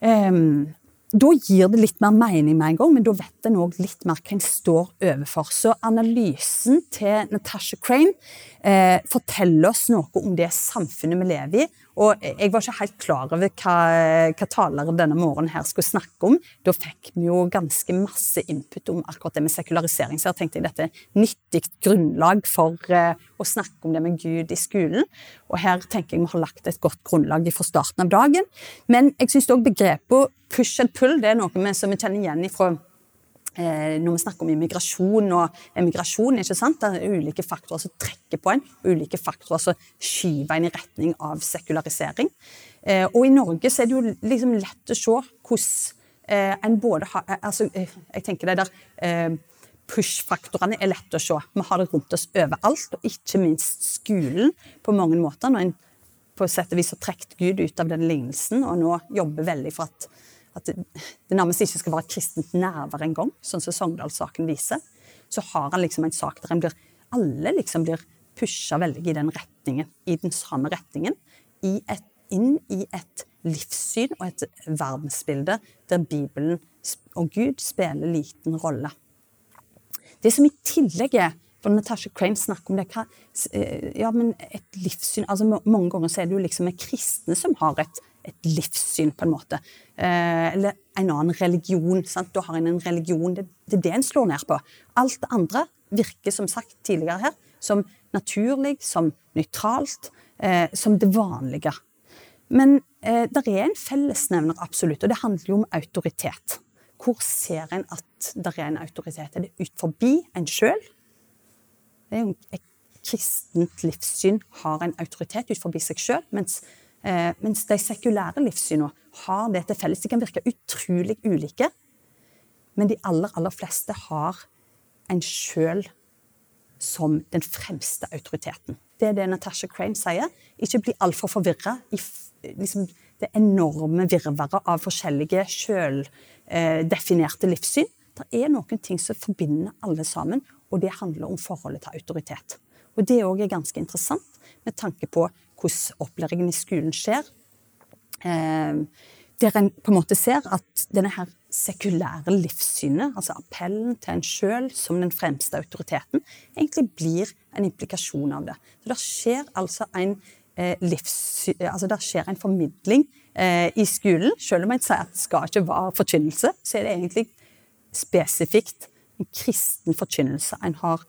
Um, da gir det litt mer mening med en gang, men da vet en òg litt mer hva en står overfor. Så analysen til Natasha Crane eh, forteller oss noe om det samfunnet vi lever i, Og jeg var ikke helt klar over hva, hva talere denne morgenen her skulle snakke om. Da fikk vi jo ganske masse input om akkurat det med sekularisering, så jeg tenkte jeg dette er nyttig grunnlag for eh, å snakke om det med Gud i skolen. Og her tenker jeg vi har lagt et godt grunnlag fra starten av dagen. Men jeg syns òg begrepet push and pull det er noe vi, som vi kjenner igjen ifra Eh, når vi snakker om immigrasjon og emigrasjon, ikke sant? det er ulike faktorer som trekker på en, ulike faktorer som skyver en i retning av sekularisering. Eh, og i Norge så er det jo liksom lett å se hvordan eh, en både har altså, Jeg tenker det der push-faktorene er lett å se. Vi har det rundt oss overalt, og ikke minst skolen på mange måter. Når en på sett og vis har trukket Gud ut av den lignelsen, og nå jobber veldig for at at det, nærmest ikke skal være et kristent nærvær engang, sånn som Sogndal-saken viser, så har han liksom en sak der blir, alle liksom blir pusha veldig i den retningen, i den samme retningen, i et, inn i et livssyn og et verdensbilde der Bibelen og Gud spiller liten rolle. Det som i tillegg er for Natasha Crane snakker om det hva, eh, ja, men et livssyn altså Mange ganger så er det jo liksom kristne som har et et livssyn, på en måte. Eh, eller en annen religion. Sant? Da har en en religion. Det, det er det en slår ned på. Alt det andre virker, som sagt tidligere her, som naturlig, som nøytralt, eh, som det vanlige. Men eh, det er en fellesnevner, absolutt, og det handler jo om autoritet. Hvor ser en at det er en autoritet? Er det ut forbi en sjøl? Et kristent livssyn har en autoritet ut forbi seg sjøl, mens Eh, mens de sekulære livssynene har det til felles. De kan virke utrolig ulike, men de aller, aller fleste har en sjøl som den fremste autoriteten. Det er det Natasha Crane sier. Ikke bli altfor forvirra i liksom, det enorme virvaret av forskjellige sjøldefinerte livssyn. Det er noen ting som forbinder alle sammen, og det handler om forholdet til autoritet. Og det òg er ganske interessant med tanke på hvordan opplæringen i skolen skjer. Eh, der en på en måte ser at denne her sekulære livssynet, altså appellen til en sjøl som den fremste autoriteten, egentlig blir en implikasjon av det. Så det skjer altså en eh, livssy, altså der skjer en formidling eh, i skolen. Selv om en sier at det skal ikke være forkynnelse, så er det egentlig spesifikt en kristen forkynnelse en har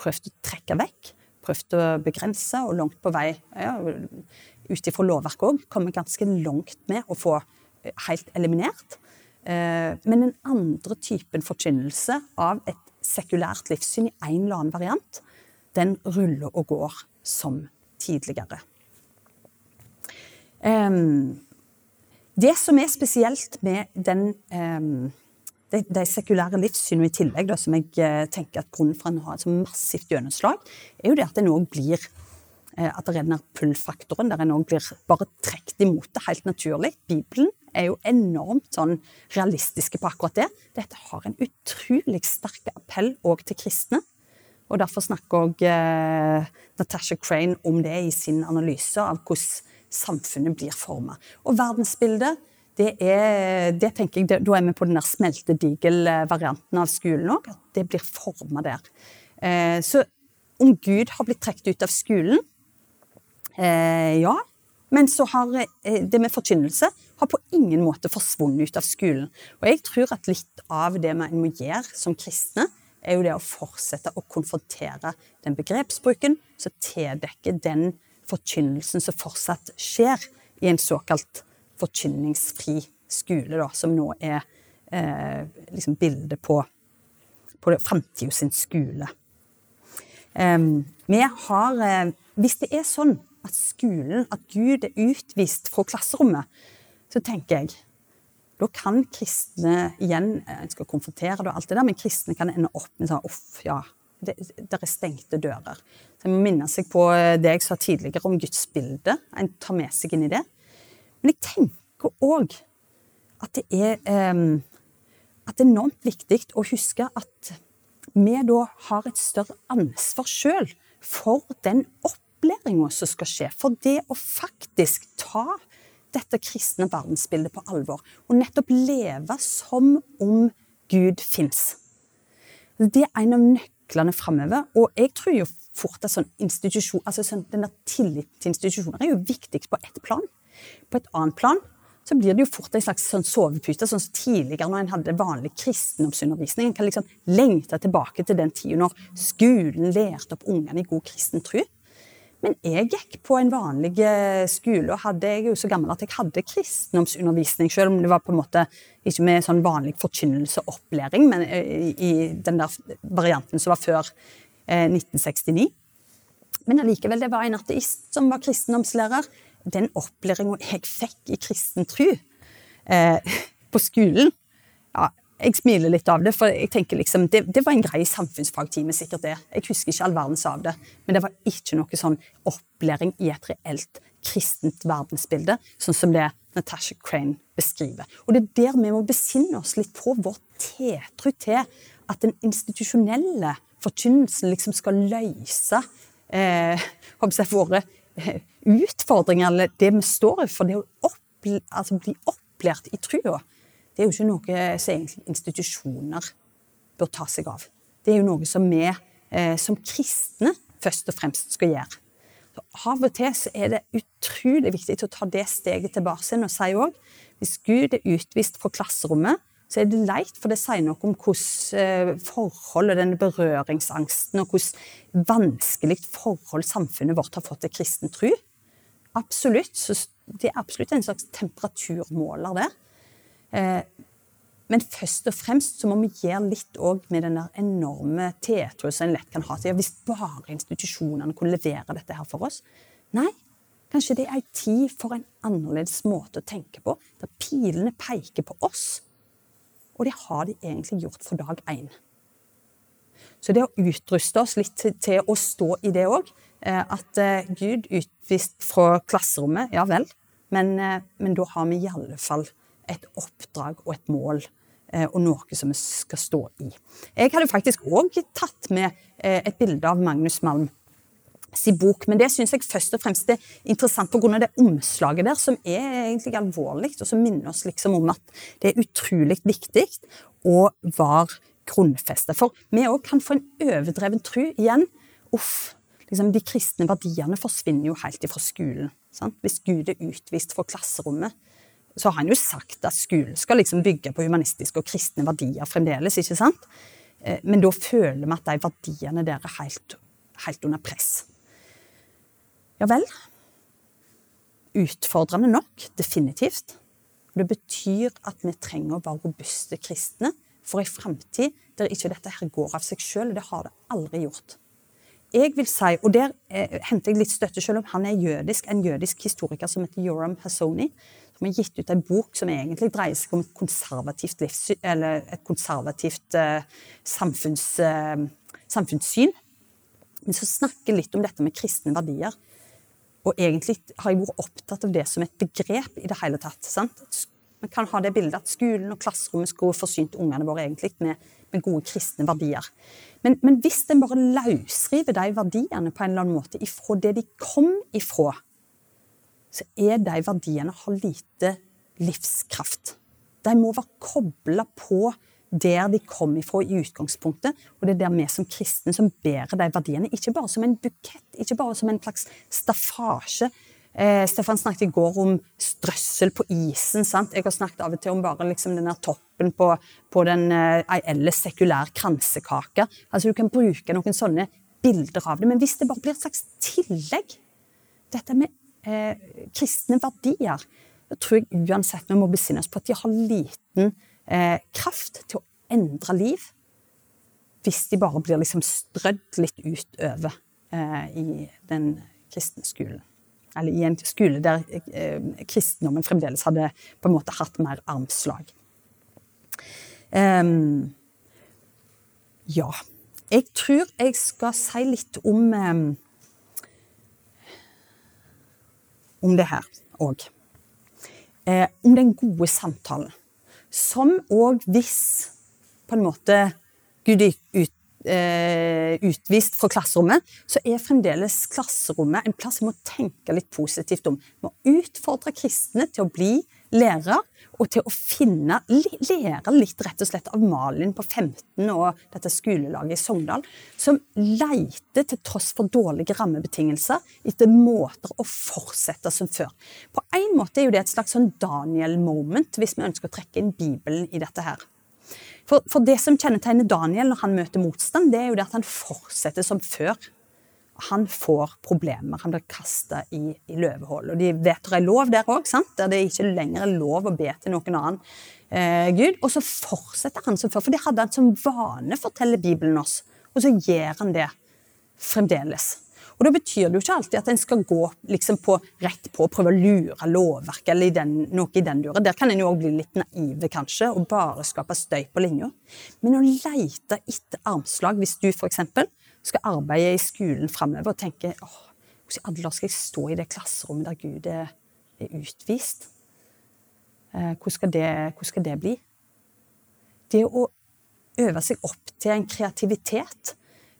prøvd å trekke vekk prøvd å begrense, og langt på vei, ja, ut ifra lovverket òg, kommet ganske langt med å få eh, helt eliminert. Eh, men den andre typen forkynnelse av et sekulært livssyn i en eller annen variant, den ruller og går som tidligere. Det som er spesielt med den de, de sekulære livssynene i tillegg, da, som jeg eh, tenker at grunnen for å ha et så massivt gjennomslag, er jo det at det nå blir eh, at det er den pull-faktoren, der en òg blir bare trukket imot det helt naturlig. Bibelen er jo enormt sånn realistiske på akkurat det. Dette har en utrolig sterk appell òg til kristne. Og derfor snakker òg eh, Natasha Crane om det i sin analyse av hvordan samfunnet blir forma. Og verdensbildet det er, det tenker jeg, Da er vi på den der smeltedigel-varianten av skolen òg. At det blir forma der. Eh, så om Gud har blitt trukket ut av skolen eh, Ja. Men så har eh, det med forkynnelse har på ingen måte forsvunnet ut av skolen. Og jeg tror at litt av det vi må gjøre som kristne, er jo det å fortsette å konfrontere den begrepsbruken som tildekker den forkynnelsen som fortsatt skjer i en såkalt forkynningsfri skole, da, som nå er eh, liksom bildet på, på framtida skole. Um, vi har, eh, hvis det er sånn at skolen, at Gud er utvist fra klasserommet, så tenker jeg da kan kristne igjen En skal konfrontere det og alt det der, men kristne kan ende opp med sånn Uff, ja. Det, det, er stengte dører. Så Jeg må minne seg på det jeg sa tidligere om Guds bilde. En tar med seg inn i det. Men jeg tenker òg at det er eh, at det er enormt viktig å huske at vi da har et større ansvar sjøl for den opplæringa som skal skje. For det å faktisk ta dette kristne verdensbildet på alvor, og nettopp leve som om Gud fins. Det er en av nøklene framover. Og jeg tror jo fort at sånn institusjon, altså sånn, den der til institusjoner er jo viktig på ett plan. På et annet plan så blir det jo fort en slags sånn sovepute, sånn som tidligere når en hadde vanlig kristendomsundervisning. En kan liksom lengte tilbake til den tida når skolen lærte opp ungene i god kristen tro. Men jeg gikk på en vanlig eh, skole, og hadde, jeg er jo så gammel at jeg hadde kristendomsundervisning, selv om det var på en måte ikke med sånn vanlig forkynnelse og opplæring, men eh, i den der varianten som var før 1969. Eh, men allikevel, det var en ateist som var kristendomslærer den opplæringa jeg fikk i kristen tro eh, på skolen ja, Jeg smiler litt av det, for jeg tenker liksom, det, det var en grei samfunnsfagtime, sikkert det. Jeg husker ikke all verdens av det, men det var ikke noe sånn opplæring i et reelt kristent verdensbilde, sånn som det Natasha Crane beskriver. Og det er der vi må besinne oss litt på vår tiltro til at den institusjonelle forkynnelsen liksom skal løse eh, våre utfordringer, eller det vi står for, det å opple altså bli opplært i trua, det er jo ikke noe som egentlig institusjoner bør ta seg av. Det er jo noe som vi eh, som kristne først og fremst skal gjøre. Så av og til er det utrolig viktig å ta det steget tilbake og si òg hvis Gud er utvist fra klasserommet, så er det leit, for det sier noe om hvordan eh, forholdet, denne berøringsangsten, og hvordan vanskelig forhold samfunnet vårt har fått til kristen tro. Absolutt. Så det er absolutt en slags temperaturmåler, det. Eh, men først og fremst så må vi gjøre litt med den enorme tiltroen som en lett kan ha til hvis bare institusjonene kunne levere dette her for oss. Nei, kanskje det er ei tid for en annerledes måte å tenke på, der pilene peker på oss og det har de egentlig gjort fra dag én. Så det å utruste oss litt til, å stå i det òg, eh, at eh, Gud utvist fra klasserommet, ja vel, men, eh, men da har vi i alle fall et oppdrag og et mål og noe som vi skal stå i. Jeg hadde faktisk òg tatt med et bilde av Magnus Malm sin bok. Men det syns jeg først og fremst er interessant pga. det omslaget der, som er egentlig alvorlig, og som minner oss liksom om at det er utrolig viktig å være grunnfestet. For vi òg kan få en overdreven tru igjen. Uff, liksom de kristne verdiene forsvinner jo helt ifra skolen. Sant? Hvis Gud er utvist fra klasserommet, så har han jo sagt at skolen skal liksom bygge på humanistiske og kristne verdier fremdeles. ikke sant? Eh, men da føler vi at de verdiene der er helt, helt under press. Ja vel. Utfordrende nok, definitivt. Det betyr at vi trenger å være robuste kristne for ei framtid der ikke dette her går av seg sjøl. Det har det aldri gjort. Jeg vil si, og Der eh, henter jeg litt støtte, selv om han er jødisk, en jødisk historiker som heter Yoram Hassoni, som har gitt ut en bok som egentlig dreier seg om et konservativt, livssyn, eller et konservativt eh, samfunns, eh, samfunnssyn, men som snakker litt om dette med kristne verdier. Og egentlig har jeg vært opptatt av det som et begrep i det hele tatt. sant? Man kan ha det bildet at skolen og klasserommet skulle forsynt ungene våre egentlig med, med gode kristne verdier. Men, men hvis en bare løsriver de verdiene på en eller annen måte ifra det de kom ifra, så er de verdiene har lite livskraft. De må være kobla på der de kom ifra i utgangspunktet. Og det er der vi som kristne som bærer de verdiene, ikke bare som en bukett, ikke bare som en slags staffasje. Eh, Stefan snakket i går om strøssel på isen. sant? Jeg har snakket av og til om bare liksom den toppen på, på den eh, ellers sekulær kransekake. Altså, du kan bruke noen sånne bilder av det, men hvis det bare blir et slags tillegg Dette med eh, kristne verdier, da tror jeg uansett vi må besinne oss på at de har liten eh, kraft til å endre liv hvis de bare blir liksom strødd litt utover eh, i den kristne skolen. Eller i en skole der eh, kristendommen fremdeles hadde på en måte hatt mer armslag. Um, ja. Jeg tror jeg skal si litt om um, om det her òg. Eh, om den gode samtalen. Som òg hvis på en måte Gud er ut, eh, utvist fra klasserommet, så er fremdeles klasserommet en plass vi må tenke litt positivt om. Vi må utfordre kristne til å bli lære, og til å finne Lære litt rett og slett av Malin på 15 og dette skolelaget i Sogndal, som leiter til tross for dårlige rammebetingelser etter måter å fortsette som før. På en måte er jo det et slags sånn Daniel-moment, hvis vi ønsker å trekke inn Bibelen i dette her. For, for, det som kjennetegner Daniel når han møter motstand, det er jo det at han fortsetter som før han får problemer. Han blir kasta i, i løvehull. Og de vet det er lov der òg, der det ikke lenger er lov å be til noen annen eh, gud. Og så fortsetter han som før, for det hadde han som vane, forteller Bibelen oss. Og så gjør han det fremdeles. Og Da betyr det jo ikke alltid at en skal gå liksom på, rett på og prøve å lure lovverket eller i den, noe i den duren. Der kan en jo òg bli litt naive, kanskje, og bare skape støy på linja. Men å leite etter armslag, hvis du f.eks skal arbeide i skolen framover og tenke åh, hvordan i alle skal jeg stå i det klasserommet der Gud er, er utvist? Eh, hvordan, skal det, hvordan skal det bli? Det å øve seg opp til en kreativitet,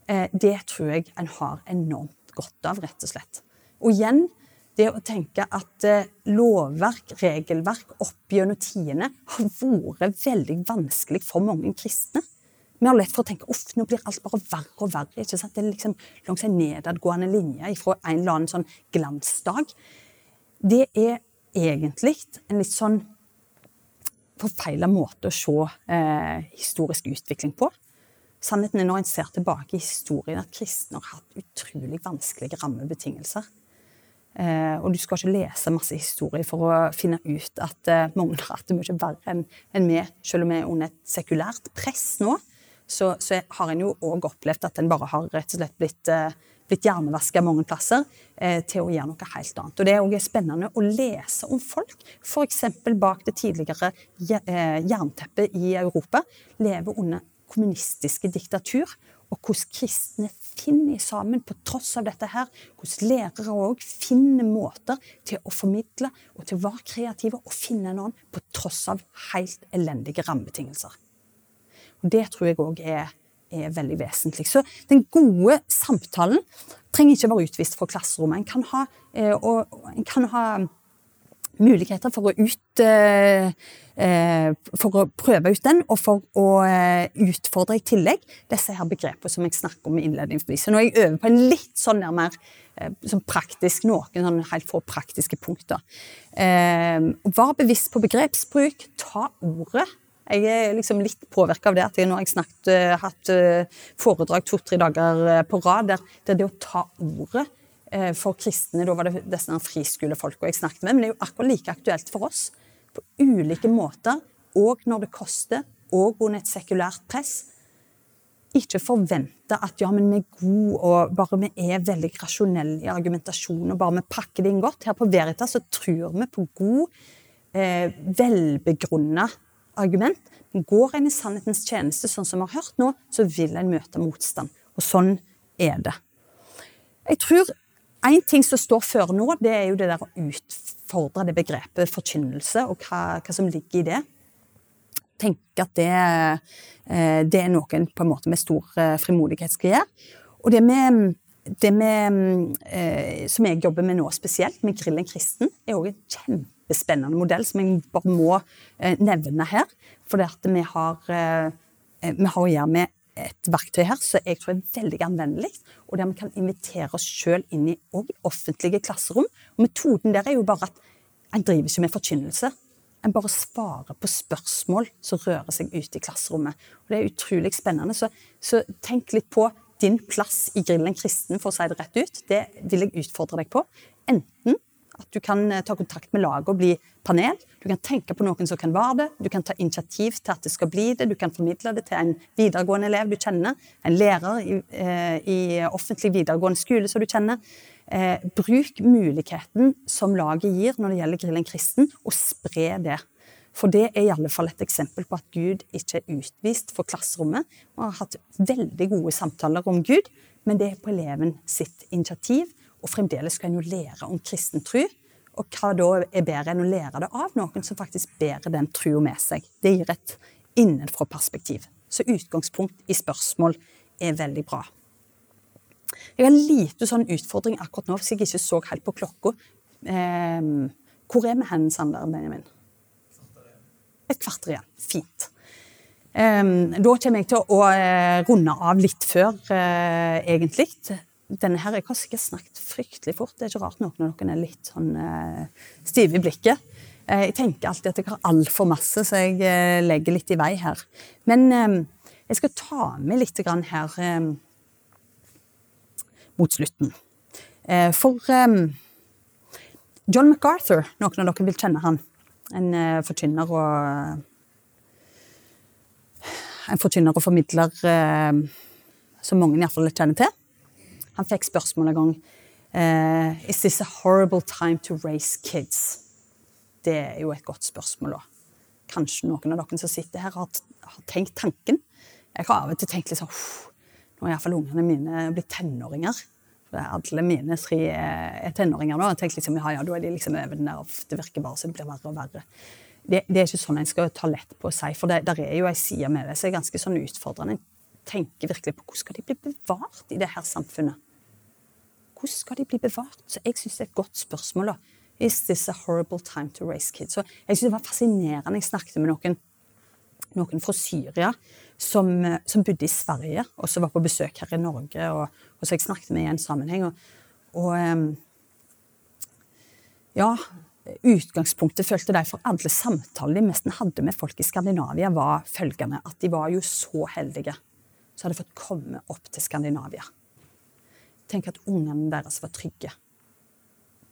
eh, det tror jeg en har enormt godt av, rett og slett. Og igjen, det å tenke at eh, lovverk, regelverk opp gjennom tidene har vært veldig vanskelig for mange kristne. Vi har lett for å tenke uff, nå blir alt bare verre og verre. ikke sant? Det er liksom langs en nedadgående linje fra en eller annen sånn glansdag. Det er egentlig en litt sånn forfeila måte å se eh, historisk utvikling på. Sannheten er når en ser tilbake i historien, at kristne har hatt utrolig vanskelige rammebetingelser. Eh, og du skal ikke lese masse historie for å finne ut at eh, mange har hatt det mye verre enn en vi, selv om vi er under et sekulært press nå så, så har en jo òg opplevd at en bare har rett og slett blitt, eh, blitt hjernevaska mange plasser eh, til å gjøre noe helt annet. Og Det er også spennende å lese om folk, f.eks. bak det tidligere eh, jernteppet i Europa, lever under kommunistiske diktatur, og hvordan kristne finner sammen på tross av dette her. Hvordan lærere òg finner måter til å formidle og til å være kreative og finne noen på tross av helt elendige rammebetingelser. Og Det tror jeg òg er, er, veldig vesentlig. Så den gode samtalen trenger ikke være utvist fra klasserommet. En kan ha, eh, en kan ha muligheter for å, ut, eh, eh, for å prøve ut den, og for å utfordre i tillegg disse her begrepene som jeg snakker om innledningsvis. Så nå er jeg over på en litt sånn der mer sånn praktisk, noen sånn helt få praktiske punkter. Vær bevisst på begrepsbruk. Ta ordet jeg er liksom litt påvirka av det at jeg nå har snakket, uh, hatt uh, foredrag to-tre dager uh, på rad der, der, det å ta ordet for kristne Da var det disse friskolefolka jeg snakket med, men det er jo akkurat like aktuelt for oss. På ulike måter, og når det koster, og under et sekulært press. Ikke forvente at ja, men vi er gode og bare vi er veldig rasjonelle i argumentasjonen og bare vi pakker det inn godt. Her på Veritas så tror vi på god, eh, velbegrunna argument. Men går en i sannhetens tjeneste, sånn som vi har hørt nå, så vil en møte motstand. Og sånn er det. Jeg tror en ting som står før nå, det er jo det der å utfordre det begrepet forkynnelse, og hva, hva som ligger i det. Tenke at det, eh, det, er noen på en måte med stor eh, frimodighet skal gjøre. Og det med det med, eh, som jeg jobber med nå spesielt, med Grillen kristen, er òg en kjempespennende modell som jeg bare må eh, nevne her. For vi har, eh, vi har å gjøre med et verktøy her som jeg tror er veldig anvendelig, og der vi kan invitere oss sjøl inn i offentlige klasserom. Og Metoden der er jo bare at en driver ikke med forkynnelse. En bare svarer på spørsmål som rører seg ute i klasserommet. Og Det er utrolig spennende. Så, så tenk litt på din plass i Grillen kristen, for å si det rett ut. Det vil jeg utfordre deg på. Enten at du kan eh, ta kontakt med laget og bli panel. Du kan tenke på noen som kan være det. Du kan ta initiativ til at det skal bli det. Du kan formidle det til en videregående elev du kjenner. En lærer i, eh, i offentlig videregående skole som du kjenner. Eh, bruk muligheten som laget gir når det gjelder Grillen kristen, og spre det. For det er i alle fall et eksempel på at Gud ikke er utvist for klasserommet. Vi har hatt veldig gode samtaler om Gud, men det er på eleven sitt initiativ og fremdeles kan en jo lære om kristen tro. Og hva da er bedre enn å lære det av noen som faktisk bærer den trua med seg? Det gir et innenfra-perspektiv. Så utgangspunkt i spørsmål er veldig bra. Jeg har en liten sånn utfordring akkurat nå, hvis jeg ikke så helt på klokka. Eh, hvor er vi hen, Sander Benjamin? et kvarter igjen. Fint. Eh, da kommer jeg til å, uh, runde av litt før, eh, egentlig. Denne her, Jeg har sikkert snakket fryktelig fort. Det er ikke rart noen av dere er litt sånn uh, stive i blikket. jeg tenker alltid at jeg har altfor masse, så jeg legger litt i vei her. Men um, jeg skal ta med litt grann her um, mot slutten. for John MacArthur, noen av dere vil kjenne han. En forkynner og en forkynner og formidler eh, som mange iallfall kjenner til. Han fikk spørsmål en gang uh, Is this a horrible time to raise kids? Det er jo et godt spørsmål. da. Kanskje noen av dere som sitter her, har, har tenkt tanken. Jeg har av og til tenkt litt sånn Nå er iallfall ungene mine blitt tenåringer. For Alle mine tre er tenåringer nå. Jeg tenker liksom, ja, ja, da er de liksom over den der, Det virker bare som det blir verre og verre det, det, er ikke sånn en skal ta lett på å si, for det er jo ei side med det som er ganske sånn utfordrende. En tenker virkelig på hvordan skal de bli bevart i det her samfunnet? Hvordan skal de bli bevart? Så jeg syns det er et godt spørsmål. da. Is this a horrible time to raise kids? Så jeg synes Det var fascinerende. Jeg snakket med noen, noen fra Syria som, som, bodde i Sverige, og som var på besøk her i Norge. Og, og så jeg snakket med i en sammenheng. Og, og um, ja, utgangspunktet følte de for alle samtaler de nesten hadde med folk i Skandinavia, var følgende at de var jo så heldige som hadde fått komme opp til Skandinavia. Tenk at ungene deres var trygge.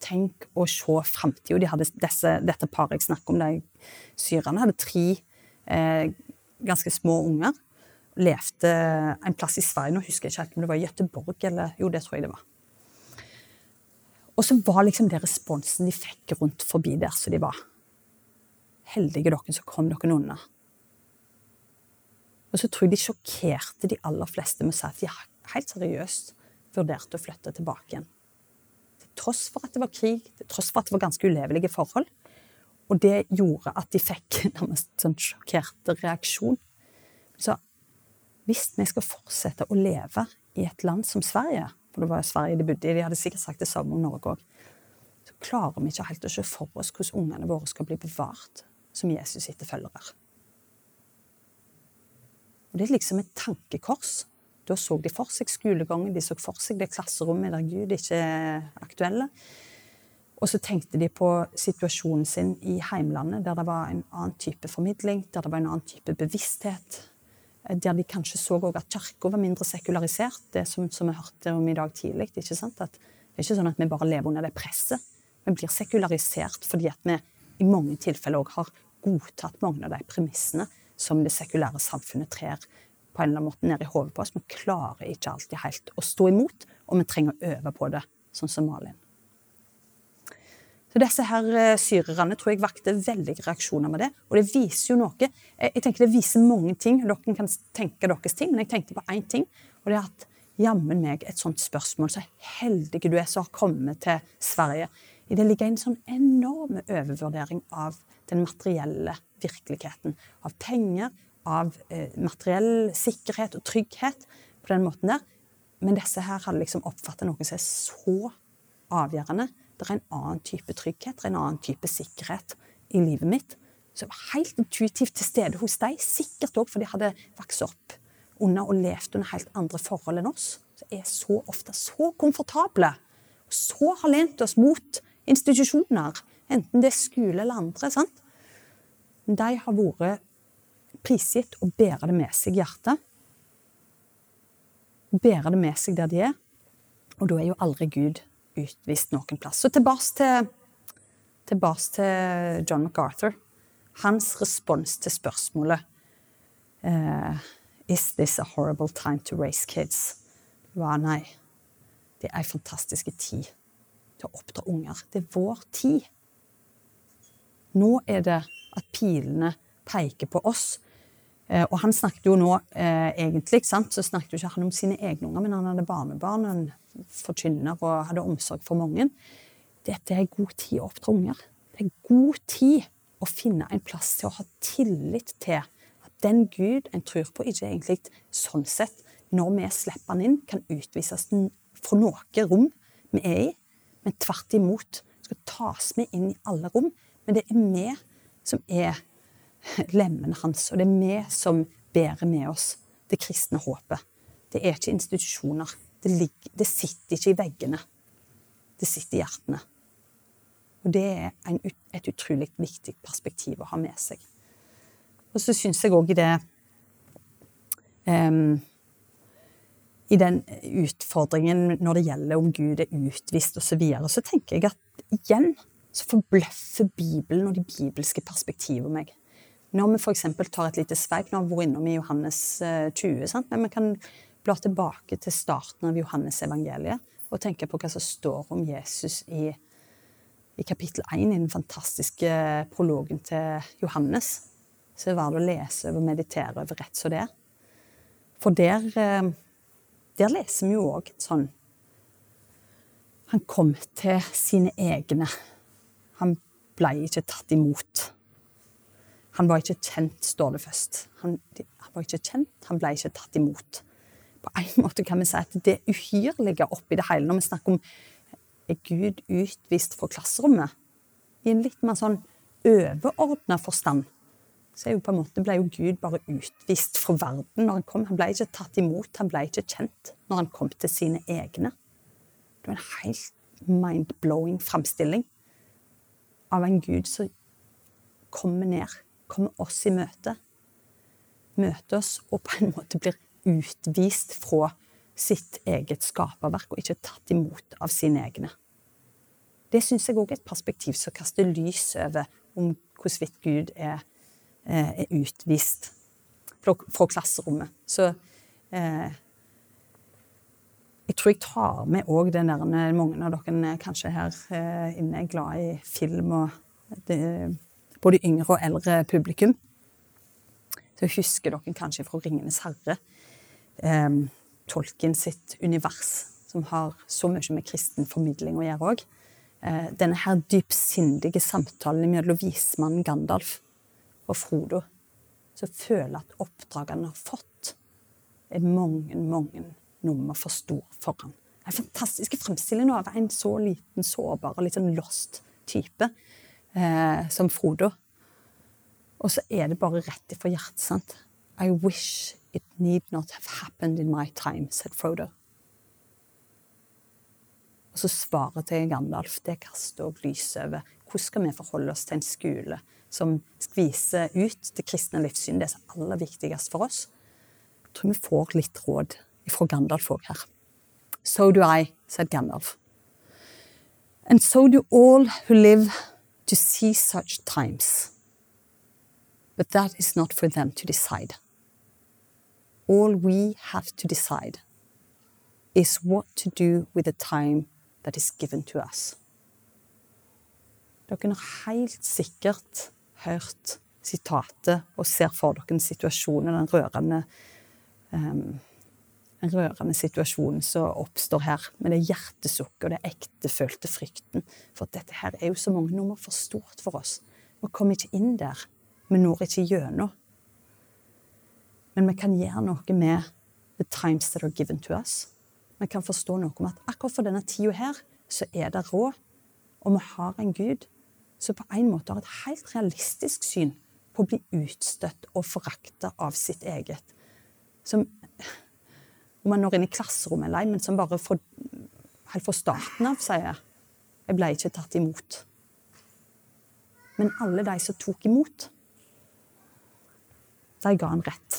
Tenk å se framtida. De dette paret jeg snakker om, de syrerne, hadde tre eh, ganske små unger. Levde en plass i Sverige, nå husker jeg ikke helt om det var i Göteborg eller Jo, det tror jeg det var. Og så var liksom det responsen de fikk rundt forbi der som de var. Heldige dere som kom dere unna. Og så tror jeg de sjokkerte de aller fleste med å si at de helt seriøst vurderte å flytte tilbake igjen. Til tross for at det var krig, til tross for at det var ganske ulevelige forhold. Og det gjorde at de fikk nærmest sånn sjokkerte reaksjon. Så hvis vi skal fortsette å leve i et land som Sverige, for det var Sverige de bodde i. De hadde sikkert sagt det samme om Norge òg. Så klarer vi ikke helt å se for oss hvordan ungene våre skal bli bevart som Jesus etterfølgere. Og Det er liksom et tankekors. Da så de for seg skolegangen, de så for seg det klasserommet der Gud ikke er aktuelle. Og så tenkte de på situasjonen sin i heimlandet, der det var en annen type formidling, der det var en annen type bevissthet, der de kanskje så at kirka var mindre sekularisert, det som, som vi hørte om i dag tidlig. ikke sant? At det er ikke sånn at vi bare lever under det presset. Vi blir sekularisert fordi at vi i mange tilfeller òg har godtatt mange av de premissene som det sekulære samfunnet trer på en eller annen måte ned i hodet på oss. Vi klarer ikke alltid helt å stå imot, og vi trenger å øve på det, sånn som Malin. Så disse her eh, syrerne tror jeg vakte veldige reaksjoner med det. Og det viser jo noe. Jeg tenker Det viser mange ting. Dere kan tenke deres ting, men jeg tenkte på én ting. Og det er at jammen meg et sånt spørsmål. Så heldig du er som har kommet til Sverige. I det ligger en sånn enorm overvurdering av den materielle virkeligheten. Av penger, av eh, materiell sikkerhet og trygghet på den måten der. Men disse her hadde liksom oppfatta noe som er så avgjørende det er en annen type trygghet, det er en annen type sikkerhet i livet mitt. Som var helt intuitivt til stede hos deg, sikkert òg fordi de hadde vokst opp under og levd under helt andre forhold enn oss. Som er så ofte så komfortable. Og så har lent oss mot institusjoner, enten det er skole eller andre. sant? De har vært prisgitt å bære det med seg i hjertet. Bære det med seg der de er. Og da er jo aldri Gud utvist noen plass. Så tilbake til, tilbake til John MacArthur. Hans respons til spørsmålet uh, Is this a horrible time to raise kids? var nei. Det er ei fantastisk tid til å oppdra unger. Det er vår tid. Nå er det at pilene peker på oss. Eh, og han snakket jo nå eh, egentlig, sant? så snakket jo ikke han om sine egne unger, men han hadde barnebarn, en forkynner og hadde omsorg for mange. Dette er god tid å oppdra unger. Det er god tid å finne en plass til å ha tillit til at den Gud en tror på, ikke egentlig sånn sett, når vi slipper han inn, kan utvises fra noe rom vi er i, men tvert imot skal tas med inn i alle rom. Men det er vi som er lemmene hans, og det er vi som bærer med oss det kristne håpet. Det er ikke institusjoner. Det, ligger, det sitter ikke i veggene. Det sitter i hjertene. Og det er en, et utrolig viktig perspektiv å ha med seg. Og så syns jeg òg i det um, I den utfordringen når det gjelder om Gud er utvist osv., så, videre, så tenker jeg at igjen så forbløffer Bibelen og de bibelske perspektivene meg. Når vi f.eks. tar et lite sveip Nå har vi vært innom i Johannes 20, eh, sant? men vi kan bla tilbake til starten av Johannes evangeliet og tenke på hva som står om Jesus i, i kapittel 1 i den fantastiske prologen til Johannes. Så det er verdt å lese og meditere over rett som det. For der, eh, der leser vi jo òg sånn Han kom til sine egne. Han ble ikke tatt imot. Han var ikke kjent, står det først. Han, han var ikke kjent, han ble ikke tatt imot på en måte kan vi si at det uhyrlige oppi det hele, når vi snakker om er Gud utvist fra klasserommet, i en litt mer sånn overordna forstand, så jo måte ble jo Gud bare utvist fra verden når han kom. Han ble ikke tatt imot, han ble ikke kjent når han kom til sine egne. Det var en helt mind-blowing framstilling av en Gud som kommer ned, kommer oss i møte. Møter oss og på en måte blir utvist fra sitt eget skaperverk og ikke tatt imot av sine egne. Det syns jeg òg er et perspektiv som kaster lys over om hvorvidt Gud er, eh, er utvist fra, klasserommet. Så eh, jeg tror jeg tar med òg den der Mange av dere kanskje her eh, inne er glad i film og det, både yngre og eldre publikum. Så husker dere kanskje fra 'Ringenes herre' eh, Tolken sitt univers, som har så mye med kristen formidling å gjøre òg. Eh, denne her dypsindige samtalen mellom vismannen Gandalf og Frodo, som føler at oppdraget han har fått, er mange, mange nummer for stor for ham. En fantastisk fremstilling av en så liten, sårbar og litt sånn lost type eh, som Frodo. Og så er det bare rett ifra hjertet. sant? I wish It need not have happened in my time, said Frodo. Og så svaret til Gandalf det kaster òg lys over hvordan skal vi forholde oss til en skole som skviser ut det kristne livssyn, det som er aller viktigst for oss. Jeg tror vi får litt råd fra Gandalf òg her. So do I, said Gandalf. And so do all who live to see such times. But that is not for them to decide. All we have to decide is what to do with the time that is given to us. Dere har helt sikkert hørt sitatet og ser for dere situasjonen, den rørende, um, rørende situasjonen som oppstår her, med det hjertesukket og det ektefølte frykten. For dette her er jo så mange nummer for stort for oss. Vi kommer ikke inn der. Vi når ikke gjennom. Men vi kan gjøre noe med the times that are given to us. Vi kan forstå noe om at akkurat for denne tida her, så er det råd. Og vi har en Gud som på en måte har et helt realistisk syn på å bli utstøtt og forakta av sitt eget. Som om man når inn i klasserommet eller ei, men som bare for, helt fra starten av sier jeg ble ikke tatt imot. Men alle de som tok imot, de ga han rett.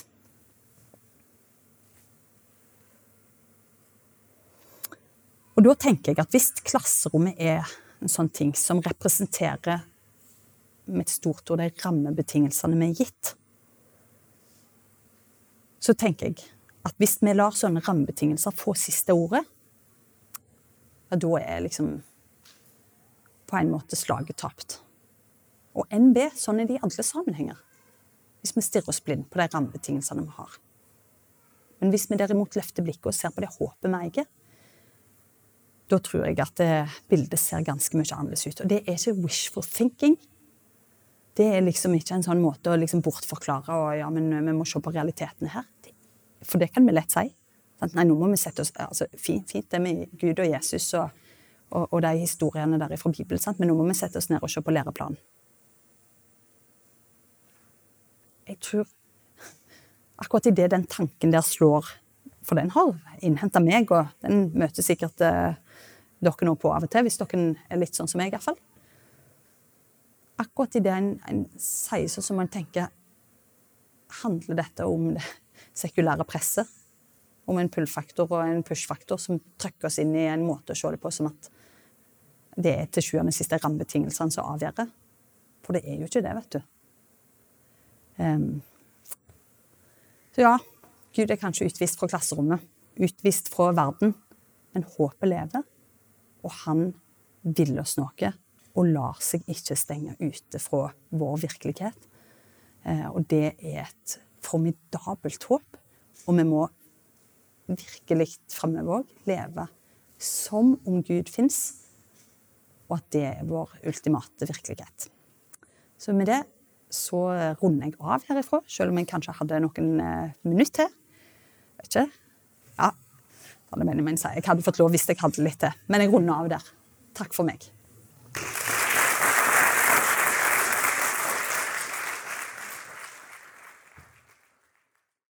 Og da tenker jeg at hvis klasserommet er en sånn ting som representerer med et stort ord de rammebetingelsene vi er gitt, så tenker jeg at hvis vi lar sånne rammebetingelser få siste ordet, ja, da er liksom på en måte slaget tapt. Og NB, sånn er det i alle sammenhenger. Hvis vi stirrer oss blind på de rammebetingelsene vi har. Men hvis vi derimot løfter blikket og ser på det håpet vi eier, da tror jeg at bildet ser ganske mye annerledes ut. Og det er ikke wishful thinking. Det er liksom ikke en sånn måte å liksom bortforklare og ja, men vi må se på realitetene her. For det kan vi lett si. Nei, nå må vi sette oss altså, Fint, fint det med Gud og Jesus og, og, og de historiene der fra Bibelen, sant? men nå må vi sette oss ned og se på læreplanen. jeg tror akkurat idet den tanken der slår For den har innhenta meg, og den møter sikkert eh, dere nå på av og til, hvis dere er litt sånn som meg, iallfall. Akkurat idet en, en sier sånn som man tenker Handler dette om det sekulære presset? Om en pull-faktor og en push-faktor som trykker oss inn i en måte å se det på som at det er til sjuende og sist rammebetingelsene som avgjør. For det er jo ikke det, vet du. Um, så ja, Gud er kanskje utvist fra klasserommet, utvist fra verden, men håpet lever. Og han vil oss noe og lar seg ikke stenge ute fra vår virkelighet. Uh, og det er et formidabelt håp. Og vi må virkelig framover òg leve som om Gud fins, og at det er vår ultimate virkelighet. Så med det så runder jeg av herifra, selv om jeg kanskje hadde noen eh, minutter til. Vet ikke. Ja, jeg hadde fått lov hvis jeg hadde litt til. Men jeg runder av der. Takk for meg.